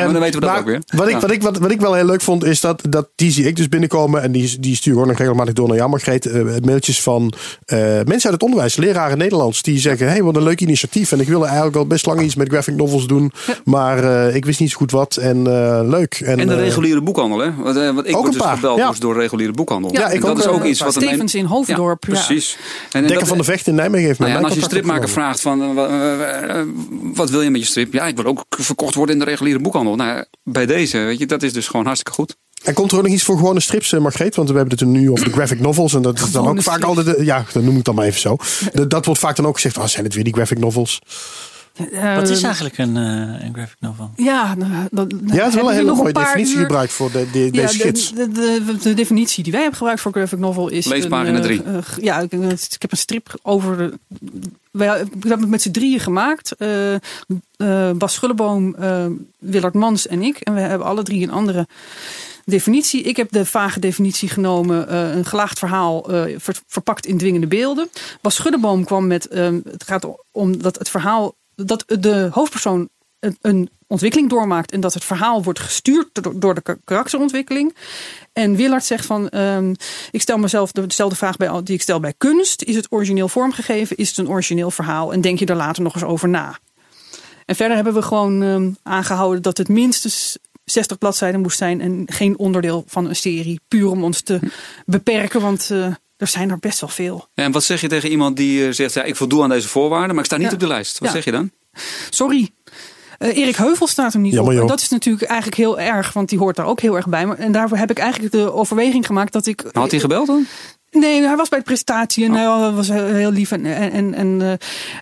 Dan weten we dat maar ook weer. Wat ik, wat, ik, wat, wat ik wel heel leuk vond, is dat, dat die zie ik dus binnenkomen. En die, die stuur gewoon nog regelmatig door naar jou, Margreet. eh, mailtjes van eh, mensen uit het onderwijs, leraren Nederlands. Die zeggen, hey, wat een leuk initiatief. En ik wilde eigenlijk al best lang iets met graphic novels doen. Maar eh, ik wist niet zo goed wat. En eh, leuk. En, En de reguliere boekhandel, hè? Want, want ik Ook word een dus paar, gebeld ja. dus door reguliere boekhandel. Ja, ik dat ook, is ook iets wat een- Stevens in Hoofddorp. Ja, ja. precies. En, en Dekker van de Vecht in Nijmegen heeft Nou ja, en mij als je stripmaker vraagt van wat wil je met je strip? Ja, ik wil ook verkocht worden in de reguliere boekhandel. Nou, bij deze, weet je, dat is dus gewoon hartstikke goed. En komt er ook nog iets voor gewone strips, eh, Margreet? Want we hebben het nu over de graphic novels. En dat is dan ook vaak strips. altijd... eh, Ja, dat noem ik dan maar even zo. Dat, dat wordt vaak dan ook gezegd. Oh, zijn het weer die graphic novels? Wat is eigenlijk een, eh, een graphic novel? Ja, nou, dat, Ja, het is wel hebben een we hele nog mooie paar definitie uur- gebruikt voor de, de, deze ja, gids. de, de, de, de definitie die wij hebben gebruikt voor graphic novel is. Lees een, pagina eh, drie. eh, ja, ik, ik heb een strip over. De, wij we hebben het met z'n drieën gemaakt. eh, eh, Bas Schulleboom, eh, Willard Mans en ik. En we hebben alle drie een andere definitie. Ik heb de vage definitie genomen. eh, een gelaagd verhaal eh, ver- verpakt in dwingende beelden. Bas Schulleboom kwam met. het gaat om dat het verhaal. Dat de hoofdpersoon een, ontwikkeling doormaakt en dat het verhaal wordt gestuurd door, de ka- karakterontwikkeling. En Willard zegt van, ehm, ik stel mezelf de- dezelfde vraag bij, die ik stel bij kunst. Is het origineel vormgegeven? Is het een origineel verhaal? En denk je er later nog eens over na? En verder hebben we gewoon ehm, aangehouden dat het minstens 60 bladzijden moest zijn en geen onderdeel van een serie. Puur om ons te beperken, want eh, er zijn er best wel veel. En wat zeg je tegen iemand die eh, zegt, ja, ik voldoe aan deze voorwaarden, maar ik sta niet Ja. op de lijst. Wat Ja. zeg je dan? Sorry. Eh, Erik Heuvel staat er niet Jammer, op. En dat is natuurlijk eigenlijk heel erg, want die hoort daar ook heel erg bij. Maar- En daarvoor heb ik eigenlijk de overweging gemaakt dat ik. Had hij gebeld dan? Nee, hij was bij de presentatie en hij was heel heel lief. En, en, en, eh,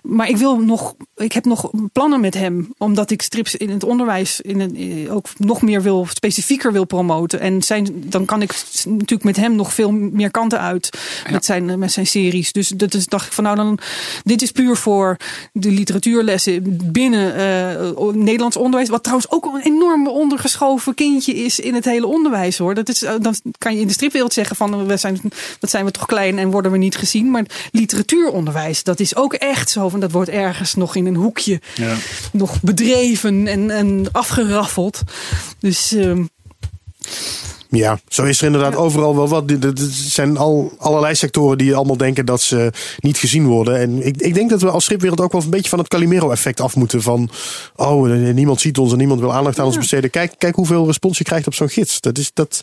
maar ik wil nog, ik heb nog plannen met hem, omdat ik strips in het onderwijs in een, eh, ook nog meer wil, specifieker wil promoten. En zijn, dan kan ik natuurlijk met hem nog veel meer kanten uit met, zijn, eh, met zijn series. Dus dat is, dacht ik van nou dan, dit is puur voor de literatuurlessen binnen eh, Nederlands onderwijs. Wat trouwens ook een enorm ondergeschoven kindje is in het hele onderwijs hoor. Dat is, eh, dan kan je in de stripwereld zeggen van eh, we zijn, dat zijn we toch klein en worden we niet gezien. Maar literatuuronderwijs, dat is ook echt zo. Van dat wordt ergens nog in een hoekje Ja. nog bedreven en, en afgeraffeld. Dus ehm, Ja, zo is er inderdaad overal wel wat. Er zijn al allerlei sectoren die allemaal denken dat ze niet gezien worden. En ik, ik denk dat we als stripwereld ook wel een beetje van het Calimero-effect af moeten. Van, oh, niemand ziet ons en niemand wil aandacht aan ons besteden. Kijk, kijk hoeveel respons je krijgt op zo'n gids. Dat, is, dat,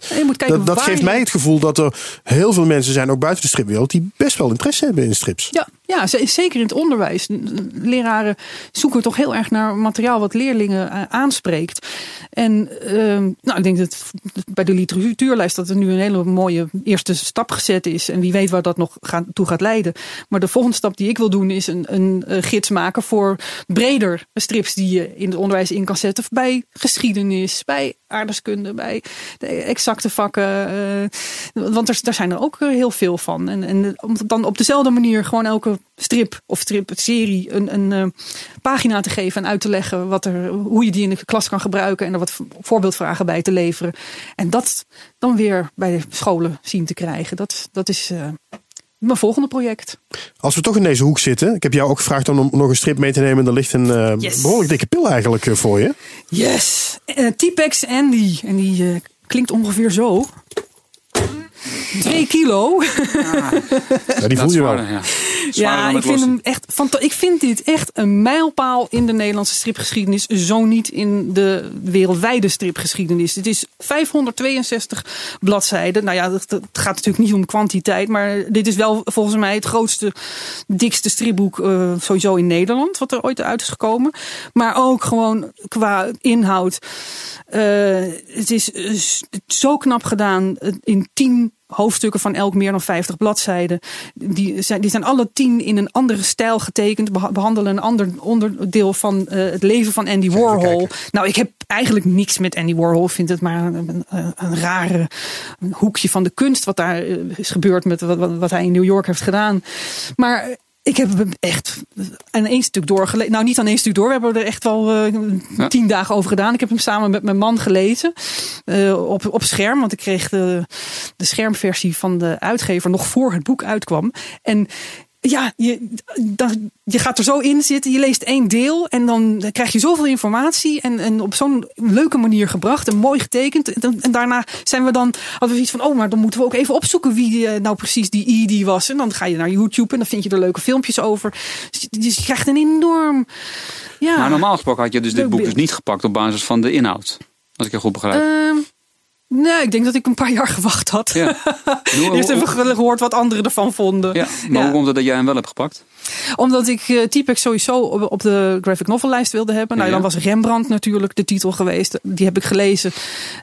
dat, geeft je- mij het gevoel dat er heel veel mensen zijn, ook buiten de stripwereld, die best wel interesse hebben in strips. Ja, ja, zeker in het onderwijs. Leraren zoeken toch heel erg naar materiaal wat leerlingen eh, aanspreekt. En ehm, nou, ik denk dat bij de literatuurlijst dat er nu een hele mooie eerste stap gezet is. En wie weet waar dat nog gaat, toe gaat leiden. Maar de volgende stap die ik wil doen is een, een, gids maken voor breder strips die je in het onderwijs in kan zetten. Bij geschiedenis, bij aardrijkskunde, bij de exacte vakken. eh, want er, daar zijn er ook heel veel van. En, en om dan op dezelfde manier gewoon elke strip of stripserie een, een eh, pagina te geven en uit te leggen wat er, hoe je die in de klas kan gebruiken en er wat voorbeeldvragen bij te leveren. En dat dan weer bij de scholen zien te krijgen. Dat, dat is eh, mijn volgende project. Als we toch in deze hoek zitten, ik heb jou ook gevraagd om nog een strip mee te nemen. Er ligt een eh, Yes. behoorlijk dikke pil eigenlijk eh, voor je. Yes! Uh, T-Pex Andy. En die eh, klinkt ongeveer zo. Twee kilo. Ja, <laughs> die voel je wel. zwaarder, ja. Zwaarder Ja, dan ik vind, hem echt ik vind dit echt een mijlpaal in de Nederlandse stripgeschiedenis. Zo niet in de wereldwijde stripgeschiedenis. Het is 562 bladzijden. Nou ja, dat, dat gaat natuurlijk niet om kwantiteit. Maar dit is wel volgens mij het grootste, dikste stripboek eh, sowieso in Nederland. Wat er ooit uit is gekomen. Maar ook gewoon qua inhoud. Eh, het is eh, zo knap gedaan. In tien hoofdstukken van elk meer dan 50 bladzijden. Die zijn, die zijn alle tien in een andere stijl getekend. beha- Behandelen een ander onderdeel van eh, het leven van Andy Warhol. Nou, ik heb eigenlijk niks met Andy Warhol. Vind het maar een, een, een rare een hoekje van de kunst. Wat daar eh, is gebeurd met wat, wat, wat hij in New York heeft gedaan. Maar ik heb hem echt aan één stuk doorgelezen. Nou, niet aan één stuk door. We hebben er echt wel eh, Ja. tien dagen over gedaan. Ik heb hem samen met mijn man gelezen. eh, op, op scherm. Want ik kreeg de, de schermversie van de uitgever nog voor het boek uitkwam. En ja, je, dan, je gaat er zo in zitten. Je leest één deel. En dan krijg je zoveel informatie. En, en op zo'n leuke manier gebracht. En mooi getekend. En, daarna zijn we dan, hadden we zoiets van. Oh, maar dan moeten we ook even opzoeken wie eh, nou precies die Edie was. En dan ga je naar YouTube. En dan vind je er leuke filmpjes over. Dus je- dus je krijgt een enorm. Ja. Maar normaal gesproken had je dus dit boek dus niet gepakt op basis van de inhoud. Als ik het goed begrijp. Ehm, nee, ik denk dat ik een paar jaar gewacht had. ja. <laughs> Hoe- Eerst even gehoord wat anderen ervan vonden. ja, maar Ja. hoe komt het dat jij hem wel hebt gepakt? Omdat ik uh, T-Pex sowieso op, op de graphic novel lijst wilde hebben. Nou, Ja. dan was Rembrandt natuurlijk de titel geweest. Die heb ik gelezen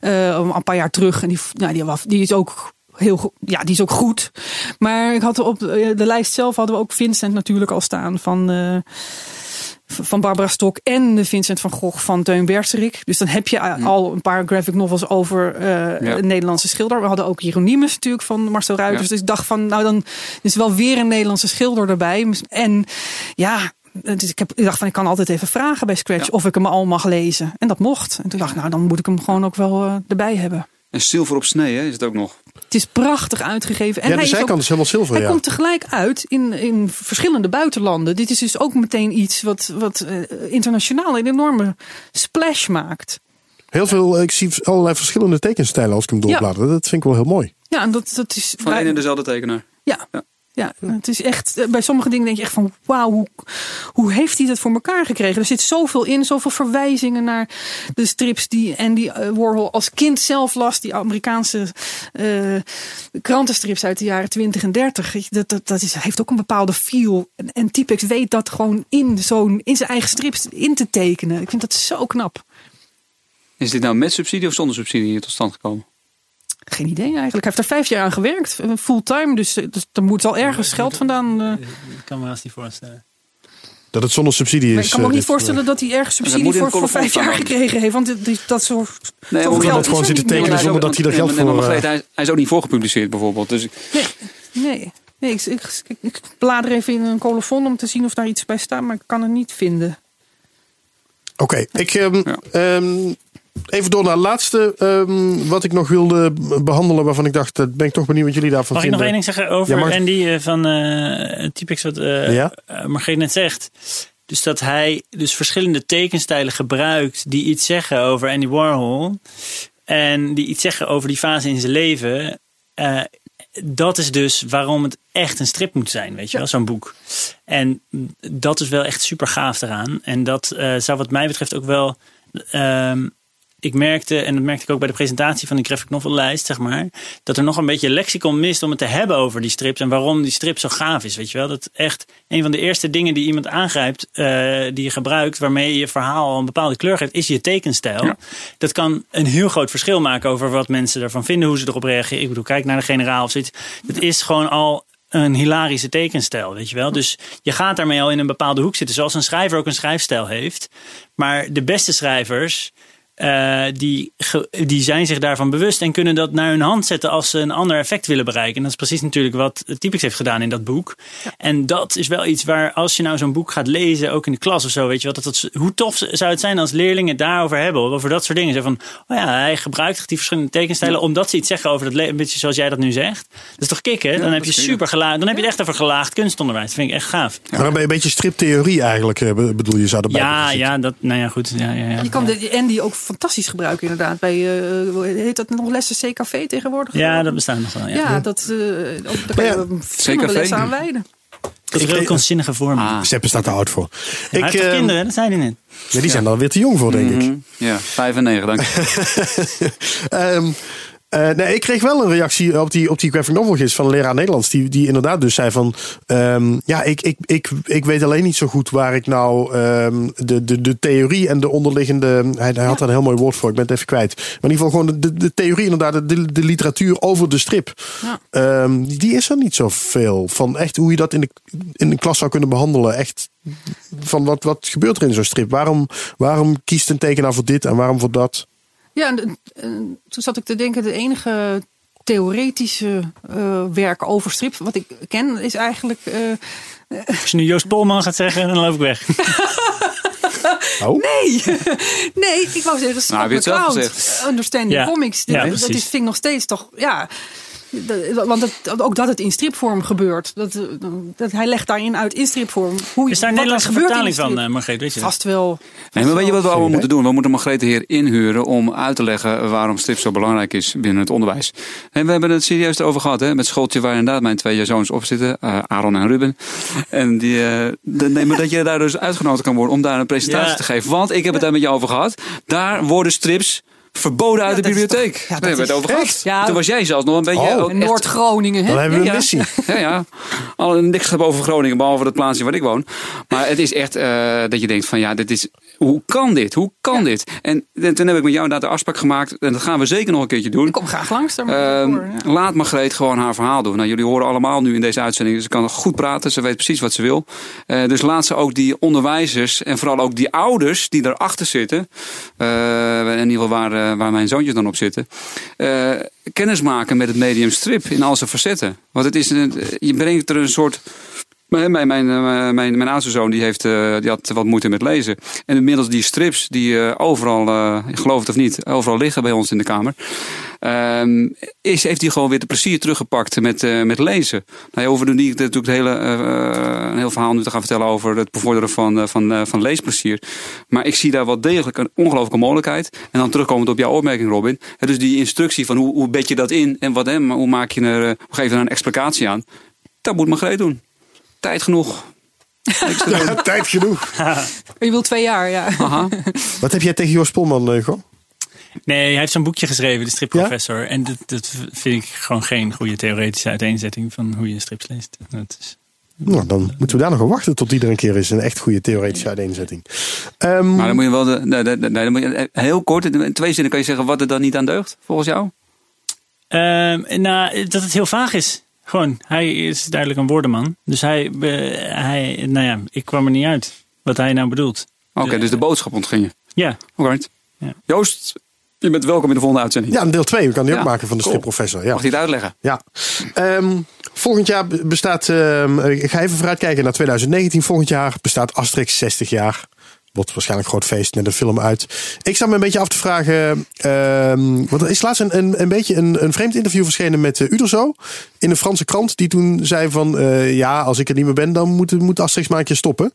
uh, een paar jaar terug. En die, nou, die, was, die is ook heel goed. Ja, die is ook goed. Maar ik had op de lijst zelf hadden we ook Vincent natuurlijk al staan van. Uh, van Barbara Stok en de Vincent van Gogh van Teun Berserik. Dus dan heb je al een paar graphic novels over uh, ja. een Nederlandse schilder. We hadden ook Hieronymus natuurlijk van Marcel Ruiters. Ja. Dus ik dacht van, nou dan is wel weer een Nederlandse schilder erbij. En ja, dus ik, heb, ik dacht van, ik kan altijd even vragen bij Scratch ja. of ik hem al mag lezen. En dat mocht. En toen dacht ik, nou dan moet ik hem gewoon ook wel uh, erbij hebben. En zilver op snee, hè, is het ook nog. Het is prachtig uitgegeven. En ja, hij de is ook- zijkant is helemaal zilver, hij ja. komt tegelijk uit in, in verschillende buitenlanden. Dit is dus ook meteen iets wat, wat eh, internationaal een enorme splash maakt. Heel veel, ik zie allerlei verschillende tekenstijlen als ik hem doorblader. Dat vind ik wel heel mooi. Ja, en dat, dat is. Van één en dezelfde tekenaar. Ja. Ja. Ja, het is echt. eh, Bij sommige dingen denk je echt van: wauw, hoe, hoe heeft hij dat voor elkaar gekregen? Er zit zoveel in, zoveel verwijzingen naar de strips die Andy eh, Warhol als kind zelf las. Die Amerikaanse eh, krantenstrips uit de jaren 20 en 30. Weet je, Dat, dat, dat is, heeft ook een bepaalde feel. En, en Typex weet dat gewoon in, zo'n, in zijn eigen strips in te tekenen. Ik vind dat zo knap. Is dit nou met subsidie of zonder subsidie hier tot stand gekomen? Geen idee eigenlijk. Hij heeft er vijf jaar aan gewerkt, eh, fulltime. Dus, eh, dus er moet al ergens geld vandaan. eh, Ik kan me haast niet voorstellen. Dat het zonder subsidie is. Maar ik kan me ook eh, niet voorstellen dat hij ergens Dat subsidie voor, voor vijf jaar gekregen heeft. Want dat soort Nee, zoveel want geld dat is gewoon zitten tekenen zonder dat hij er geld voor, eh, hij, hij is ook niet voorgepubliceerd bijvoorbeeld. Dus Nee, nee. nee ik, ik, ik, ik blader even in een colofon om te zien of daar iets bij staat. Maar ik kan het niet vinden. Oké, ik ehm, Ja. ehm, even door naar het laatste. ehm, wat ik nog wilde behandelen, waarvan ik dacht, dat ben ik toch benieuwd wat jullie daarvan Mag ik nog één ding zeggen over Ja, mag- Andy eh, van eh Typex wat eh Ja? Margreet net zegt? Dus dat hij dus verschillende tekenstijlen gebruikt die iets zeggen over Andy Warhol. En die iets zeggen over die fase in zijn leven. Dat is dus waarom het echt een strip moet zijn, weet je wel, zo'n boek. En dat is wel echt super gaaf eraan. En dat zou wat mij betreft ook wel... ehm, ik merkte, en dat merkte ik ook bij de presentatie van die graphic novel lijst, zeg maar, dat er nog een beetje lexicon mist om het te hebben over die strips en waarom die strip zo gaaf is, weet je wel. Dat echt een van de eerste dingen die iemand aangrijpt, eh, die je gebruikt, waarmee je verhaal al een bepaalde kleur geeft, is je tekenstijl. Ja. Dat kan een heel groot verschil maken over wat mensen ervan vinden, hoe ze erop reageren. Ik bedoel, kijk naar de generaal of zoiets. Het is gewoon al een hilarische tekenstijl, weet je wel. Dus je gaat daarmee al in een bepaalde hoek zitten, zoals een schrijver ook een schrijfstijl heeft. Maar de beste schrijvers, eh, die, die zijn zich daarvan bewust en kunnen dat naar hun hand zetten als ze een ander effect willen bereiken. En dat is precies natuurlijk wat Typix heeft gedaan in dat boek. En dat is wel iets waar, als je nou zo'n boek gaat lezen, ook in de klas of zo, weet je wat, dat, dat, hoe tof zou het zijn als leerlingen het daarover hebben, over dat soort dingen. Zo van, oh ja, hij gebruikt die verschillende tekenstijlen omdat ze iets zeggen over dat leven, een beetje zoals jij dat nu zegt. Dat is toch kicken? Dan heb je super gelaagd, dan heb je het echt over gelaagd kunstonderwijs. Dat vind ik echt gaaf. Maar dan ben je een beetje striptheorie eigenlijk, eh, be- bedoel je, zou erbij Ja, ja, dat, nou ja, goed. Ja, ja, ja. Je kan de Andy ook fantastisch gebruiken inderdaad. Bij, eh, hoe heet dat nog lessen CKV tegenwoordig? Ja, dat bestaat nog wel. Ja. Ja, dat, eh, ook- daar kan ja, je verschillende lessen aan wijden. Dat is wel een kunstzinnige vorm. Ah. Ja, staat er oud voor. hij heeft toch ehm, kinderen, dat zei hij net. ja, die zijn dan weer te jong voor, denk ik. Mhm. ja, vijf en negen, dank je. <laughs> Ehm, eh, nee, ik kreeg wel een reactie op die, op die graphic van een leraar Nederlands. Die, die inderdaad dus zei van... ehm, ja, ik, ik, ik, ik weet alleen niet zo goed waar ik nou ehm, de, de, de theorie en de onderliggende... Hij, hij had daar een heel mooi woord voor, ik ben het even kwijt. Maar in ieder geval gewoon de, de theorie inderdaad, de, de literatuur over de strip. Ja. Ehm, die is er niet zoveel. Van echt hoe je dat in de, in de klas zou kunnen behandelen. Echt van wat, wat gebeurt er in zo'n strip? Waarom, waarom kiest een tekenaar voor dit en waarom voor dat? Ja, en, toen zat ik te denken, de enige theoretische eh, werk over strip wat ik ken is eigenlijk... eh, Als je nu Joost Polman gaat zeggen, dan loop ik weg. <laughs> Oh. nee, <laughs> nee, ik wou zeggen Nou, Scott heb je het zelf McCloud, gezegd. Understanding Ja. Comics. Dat, Ja, dat precies. is, vind ik nog steeds toch, ja... Want het, ook dat het in stripvorm gebeurt. Dat, eh, dat, hij legt daarin uit in stripvorm. Hoe, Is daar een er Nederlandse vertaling de van, eh, Margreet? Weet je dat? Vast wel. Nee, maar weet je wat we allemaal moeten doen? We moeten Margreet Heer inhuren om uit te leggen waarom strip zo belangrijk is binnen het onderwijs. En we hebben het serieus erover gehad, hè? met schooltje waar inderdaad mijn twee zoons op zitten, eh, Aaron en Ruben. En die, de- nee, maar dat je daar dus uitgenodigd kan worden om daar een presentatie Ja. te geven. Want ik heb het daar met je over gehad. Daar worden strips verboden uit Ja, de bibliotheek. toch- ja, Daar dat hebben we het is over echt- gehad. Ja. Toen was jij zelfs nog een beetje... Oh. echt- Noord-Groningen? Dan hebben we een missie. <laughs> ja, ja. Al niks over Groningen, behalve het plaatsje waar ik woon. Maar het is echt eh, dat je denkt van ja, dit is, hoe kan dit? Hoe kan dit? En, en toen heb ik met jou inderdaad de afspraak gemaakt. En dat gaan we zeker nog een keertje doen. Ik kom graag langs. Daar Ehm, voor. Laat Margreet gewoon haar verhaal doen. Nou, jullie horen allemaal nu in deze uitzending. Ze kan goed praten. Ze weet precies wat ze wil. Eh, dus laat ze ook die onderwijzers en vooral ook die ouders die erachter zitten. eh, in ieder geval waar, eh, waar mijn zoontjes dan op zitten. eh, kennis maken met het medium strip in al zijn facetten. Want het is een, je brengt er een soort mijn, mijn, mijn, eh, mijn, mijn die heeft, eh, die had wat moeite met lezen. En inmiddels die strips die eh, overal, geloof het of niet, overal liggen bij ons in de kamer. ehm, is, heeft hij gewoon weer de plezier teruggepakt met, met lezen. Nou, je hoeft niet natuurlijk het hele, een heel verhaal nu te gaan vertellen over het bevorderen van, van, van leesplezier. Maar ik zie daar wel degelijk een ongelooflijke mogelijkheid. En dan terugkomend op jouw opmerking, Robin. Dus die instructie van hoe, hoe bed je dat in en wat, hè, hoe maak je er, hoe geef je er een explicatie aan. Dat moet Margreet doen. Tijd genoeg. <laughs> Ja, tijd genoeg. <laughs> Je wil twee jaar, ja. Aha. <laughs> Wat heb jij tegen Joost Polman, eh, Gon? Nee, hij heeft zo'n boekje geschreven, de stripprofessor. En dat, dat vind ik gewoon geen goede theoretische uiteenzetting van hoe je strips leest. Dat is, Nou, dan moeten we daar nog op wachten tot die er een keer is. Een echt goede theoretische uiteenzetting. Ehm, Maar dan moet je wel de, nee, nee, nee, dan moet je, heel kort, in twee zinnen kan je zeggen wat er dan niet aan deugt, volgens jou? Ehm, nou, dat het heel vaag is. Gewoon, hij is duidelijk een woordenman. Dus hij, hij, nou ja, ik kwam er niet uit wat hij nou bedoelt. Oké, dus de boodschap ontving je. Ja, Alright. Ja. Joost, je bent welkom in de volgende uitzending. ja, deel 2. We kan die Ja, ook maken van de cool. stripprofessor. Ja. Mag je het uitleggen? Ja. Ehm, volgend jaar bestaat. ehm, ik ga even vooruitkijken naar 2019. Volgend jaar bestaat Asterix 60 jaar. Wordt waarschijnlijk groot feest met een film uit. Ik sta me een beetje af te vragen. ehm, want er is laatst een, een, een beetje een, een vreemd interview verschenen met uh, Uderzo. In een Franse krant. Die toen zei van. eh, ja, als ik er niet meer ben, dan moet, moet Asterix maar een keer stoppen.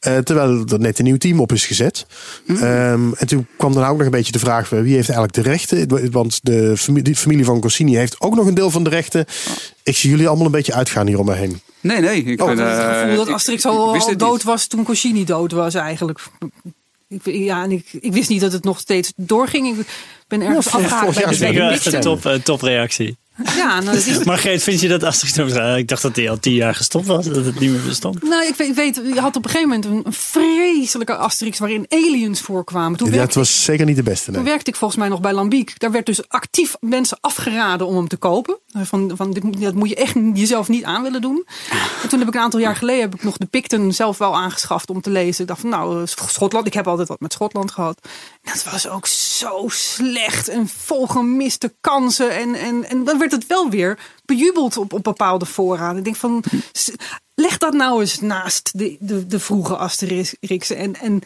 Eh, terwijl er net een nieuw team op is gezet. Ehm, en toen kwam dan ook nog een beetje de vraag: wie heeft eigenlijk de rechten? Want de familie, de familie van Corsini heeft ook nog een deel van de rechten. Ik zie jullie allemaal een beetje uitgaan hier om me heen. Nee, nee. Ik Oh, ben, Ik had het eh, gevoel dat Asterix ik al, dood niet. was toen Coscini dood was eigenlijk. Ik, ja, en ik, ik wist niet dat het nog steeds doorging. Ik ben ergens vorig- afgehaakt vorig bij de mixen. top, eh, topreactie. Ja, nou, dat is, Margreet, vind je dat Asterix nog bestaat? Ik dacht dat hij al tien jaar gestopt was, dat het niet meer bestond. nou, ik weet, ik weet, je had op een gegeven moment een, vreselijke Asterix waarin aliens voorkwamen. Toen Ja, werkte, het was zeker niet de beste. toen Nee. werkte ik volgens mij nog bij Lambiek. Daar werd dus actief mensen afgeraden om hem te kopen. Van, van dit, moet- dat moet je echt jezelf niet aan willen doen. En toen heb ik een aantal jaar geleden heb ik nog de Picton zelf wel aangeschaft om te lezen. Ik dacht van nou, eh, Schotland, ik heb altijd wat met Schotland gehad. En dat was ook zo slecht en vol gemiste kansen. En, en, en werd het wel weer bejubeld op, op bepaalde voorraden. Ik denk van, leg dat nou eens naast de, de, de vroege Asterixen. En, en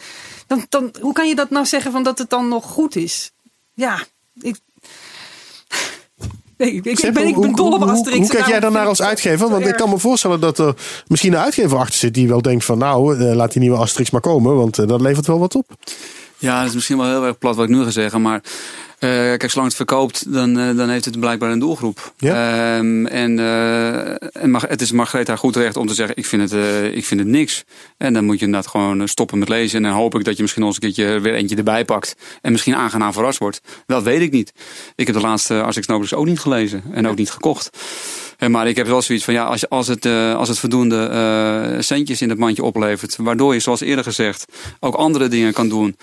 dan, dan, hoe kan je dat nou zeggen van dat het dan nog goed is? Ja, ik... Nee, ik, ben, ik ben dol op Asterix. Hoe, hoe kijk jij daarnaar als uitgever? Want ik kan me voorstellen dat er misschien een uitgever achter zit die wel denkt van nou, eh, laat die nieuwe Asterix maar komen, want eh, dat levert wel wat op. Ja, dat is misschien wel heel erg plat wat ik nu ga zeggen. Maar eh, kijk, zolang het verkoopt, dan, eh, dan heeft het blijkbaar een doelgroep. Ja. Ehm, en eh, en mag, het is Margreet haar goed recht om te zeggen, ik vind, het, ik vind het niks. En dan moet je inderdaad gewoon stoppen met lezen. En dan hoop ik dat je misschien nog eens een keertje weer eentje erbij pakt. En misschien aangenaam verrast wordt. Dat weet ik niet. Ik heb de laatste Asterix Nobelus ook niet gelezen. En ook niet gekocht. Maar ik heb wel zoiets van, ja, als, als, het, als het voldoende centjes in het mandje oplevert, waardoor je, zoals eerder gezegd, ook andere dingen kan doen,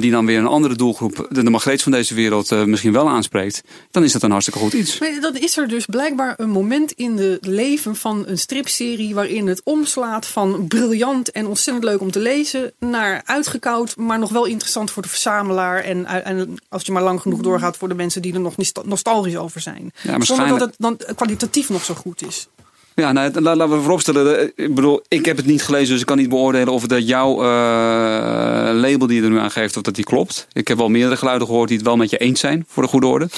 die dan weer een andere doelgroep, de, de Margreets van deze wereld, eh, misschien wel aanspreekt, dan is dat een hartstikke goed iets. Maar dan is er dus blijkbaar een moment in het leven van een stripserie waarin het omslaat van briljant en ontzettend leuk om te lezen naar uitgekoud, maar nog wel interessant voor de verzamelaar en, en als je maar lang genoeg doorgaat voor de mensen die er nog nostal- nostalgisch over zijn. Zonder dat het dan kwalitatief nog zo goed is. Ja, nou, la- laten we vooropstellen. Ik bedoel, ik heb het niet gelezen, dus ik kan niet beoordelen of dat jouw eh, label die je er nu aan geeft, of dat die klopt. Ik heb wel meerdere geluiden gehoord die het wel met je eens zijn, voor de goede orde.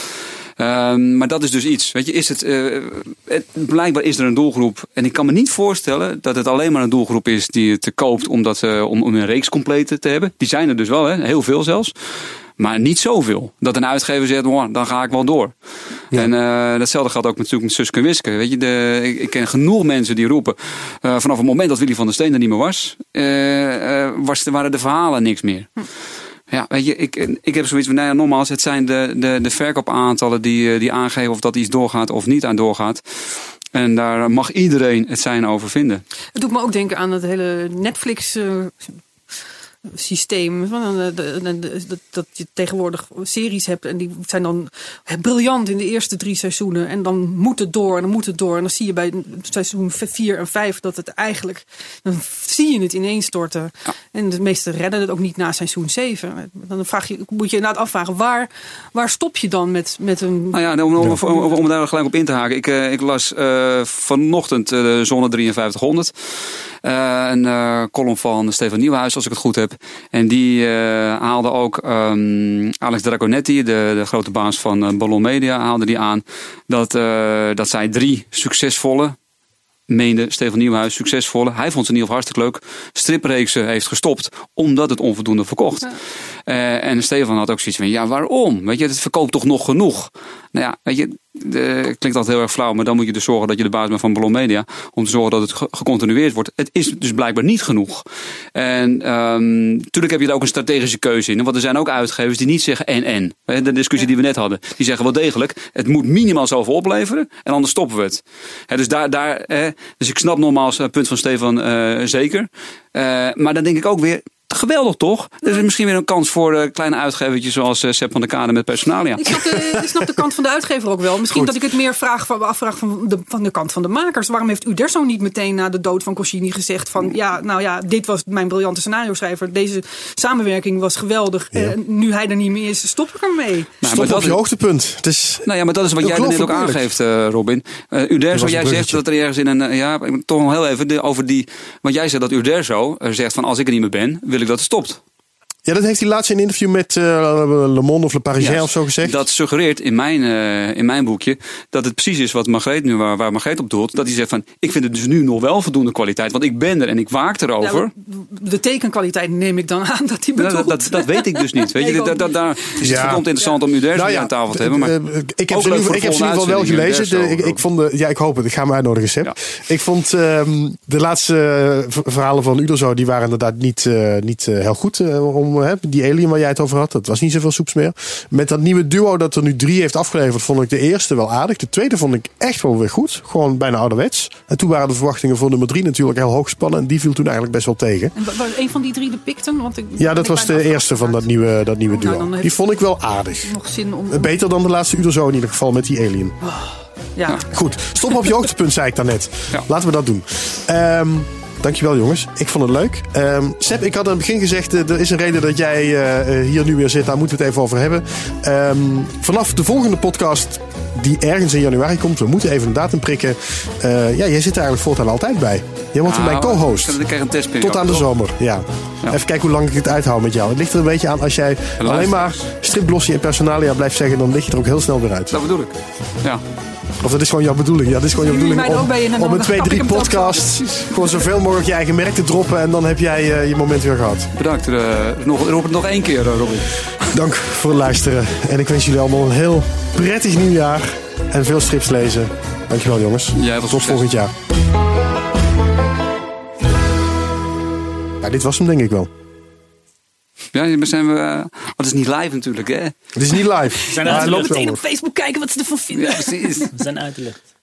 Ehm, maar dat is dus iets. Weet je, is het, eh, het, blijkbaar is er een doelgroep. En ik kan me niet voorstellen dat het alleen maar een doelgroep is die het koopt omdat, om, om een reeks compleet te hebben. Die zijn er dus wel, hè? heel veel zelfs. Maar niet zoveel. Dat een uitgever zegt, "Oh, dan ga ik wel door. En eh, datzelfde geldt ook natuurlijk met Suske en Wiske. Weet je, de, ik, ik ken genoeg mensen die roepen. eh, vanaf het moment dat Willy van der Steen er niet meer was, eh, eh, was waren de verhalen niks meer. Ja, weet je, ik, ik heb zoiets van, nou ja, nogmaals, het zijn de, de, de verkoopaantallen die, die aangeven of dat iets doorgaat of niet aan doorgaat. En daar mag iedereen het zijn over vinden. Het doet me ook denken aan het hele Netflix. Systeem. Van, eh, de- de- de- dat, dat je tegenwoordig series hebt en die zijn dan briljant in de eerste drie seizoenen. En dan moet het door en dan moet het door. En dan zie je bij seizoen 4 en 5 dat het eigenlijk. Dan zie je het ineenstorten. En de meesten redden het ook niet na seizoen 7. Dan vraag je, moet je inderdaad afvragen waar, waar stop je dan met, met een. Nou ja, om, om, om, om daar gelijk op in te haken. Ik, eh, ik las eh, vanochtend eh, de Zonne 5300. Eh, een eh, column van Stefan Nieuwhuis, als ik het goed heb. En die uh, haalde ook um, Alex Dragonetti, de, de grote baas van uh, Ballon Media, haalde die aan dat, uh, dat zij drie succesvolle meende Stefan Nieuwhuis, succesvolle, hij vond ze niet of hartstikke leuk, stripreeksen heeft gestopt omdat het onvoldoende verkocht. Ja. Uh, en Stefan had ook zoiets van, ja waarom? Weet je, het verkoopt toch nog genoeg? Nou ja, weet je, de, klinkt altijd heel erg flauw, maar dan moet je dus zorgen dat je de baas bent van Ballon Media. Om te zorgen dat het ge gecontinueerd wordt. Het is dus blijkbaar niet genoeg. En um, natuurlijk heb je er ook een strategische keuze in. Want er zijn ook uitgevers die niet zeggen en en. De discussie die we net hadden. Die zeggen wel degelijk, het moet minimaal zoveel opleveren. En anders stoppen we het. He, dus, daar, daar, he, dus ik snap nogmaals het punt van Stefan uh, zeker. Uh, maar dan denk ik ook weer, geweldig toch? Er is misschien weer een kans voor uh, kleine uitgevertjes zoals uh, Sepp van der Kade met Personalia. Ik snap, de, ik snap de kant van de uitgever ook wel. Misschien Goed. dat ik het meer vraag, van, afvraag van de, van de kant van de makers. Waarom heeft Uderzo niet meteen na de dood van Coscini gezegd van ja, nou ja, dit was mijn briljante scenario schrijver. Deze samenwerking was geweldig. Ja. Uh, nu hij er niet meer is, stop ik ermee. Nou, Stop maar dat op je hoogtepunt. Het is nou ja, maar dat is wat jij er net ook aangeeft, uh, Robin. Uh, Uderzo, jij zegt dat er ergens in een, ja, toch nog heel even de, over die, want jij zegt dat Uderzo zegt van als ik er niet meer ben, dat stopt. Ja, dat heeft hij laatst in een interview met uh, Le Monde of Le Parisien ja, of zo gezegd. Dat suggereert in mijn, uh, in mijn boekje dat het precies is wat Margreet nu, waar, waar Margreet op doelt. Dat hij zegt van, ik vind het dus nu nog wel voldoende kwaliteit, want ik ben er en ik waak erover. Ja, de tekenkwaliteit neem ik dan aan dat hij bedoelt. Nou, dat, dat, dat, weet ik dus niet. Weet je, <laughs> nee, dat, dat, daar is ja. het verdomd interessant om u daar nou ja, aan tafel te hebben. Maar ik heb ze in ieder geval wel gelezen. De, ik, ik, vond de, ja, ik hoop het. Ik ga me uitnodigen, Seb. Ja. Ik vond um, de laatste verhalen van Uderzo, die waren inderdaad niet, uh, niet uh, heel goed uh, om die alien waar jij het over had. Dat was niet zoveel soeps meer. Met dat nieuwe duo dat er nu drie heeft afgeleverd, vond ik de eerste wel aardig. De tweede vond ik echt wel weer goed. Gewoon bijna ouderwets. En toen waren de verwachtingen voor nummer drie natuurlijk heel hoog gespannen. En die viel toen eigenlijk best wel tegen. En was een van die drie de Picton? Want ik, ja, dat was de eerste van dat nieuwe, dat nieuwe duo. Nou, die vond ik wel aardig. Nog zin om, om... Beter dan de laatste uur zo in ieder geval met die alien. Oh, ja. Goed, stop op je <laughs> hoogtepunt, zei ik daarnet. Ja. Laten we dat doen. Um, Dankjewel jongens. Ik vond het leuk. Um, Seb, ik had aan het begin gezegd, uh, er is een reden dat jij uh, hier nu weer zit. Daar moeten we het even over hebben. Um, vanaf de volgende podcast die ergens in januari komt. We moeten even een datum prikken. Uh, ja, jij zit er eigenlijk voortaan altijd bij. Jij wordt ah, mijn co-host. Ik krijg een testperiode. Tot aan de zomer, ja. ja. Even kijken hoe lang ik het uithoud met jou. Het ligt er een beetje aan. Als jij alleen maar stripblossie en personalia blijft zeggen... dan lig je er ook heel snel weer uit. Dat bedoel ik, ja. Of dat is gewoon jouw bedoeling. Ja, dat is gewoon jouw bedoeling om, om een 2, 3 podcast gewoon zoveel mogelijk je eigen merk te droppen. En dan heb jij uh, je moment weer gehad. Bedankt. Uh, nog, het nog één keer, uh, Robin. Dank voor het luisteren. En ik wens jullie allemaal een heel prettig nieuwjaar. En veel strips lezen. Dankjewel jongens. Jij Tot volgend jaar. Ja, dit was hem denk ik wel. Ja, maar zijn we. Uh, het is niet live natuurlijk, hè? Het is niet live. We zijn uit meteen op Facebook kijken wat ze ervan vinden. Ja, precies. we zijn uit de lucht.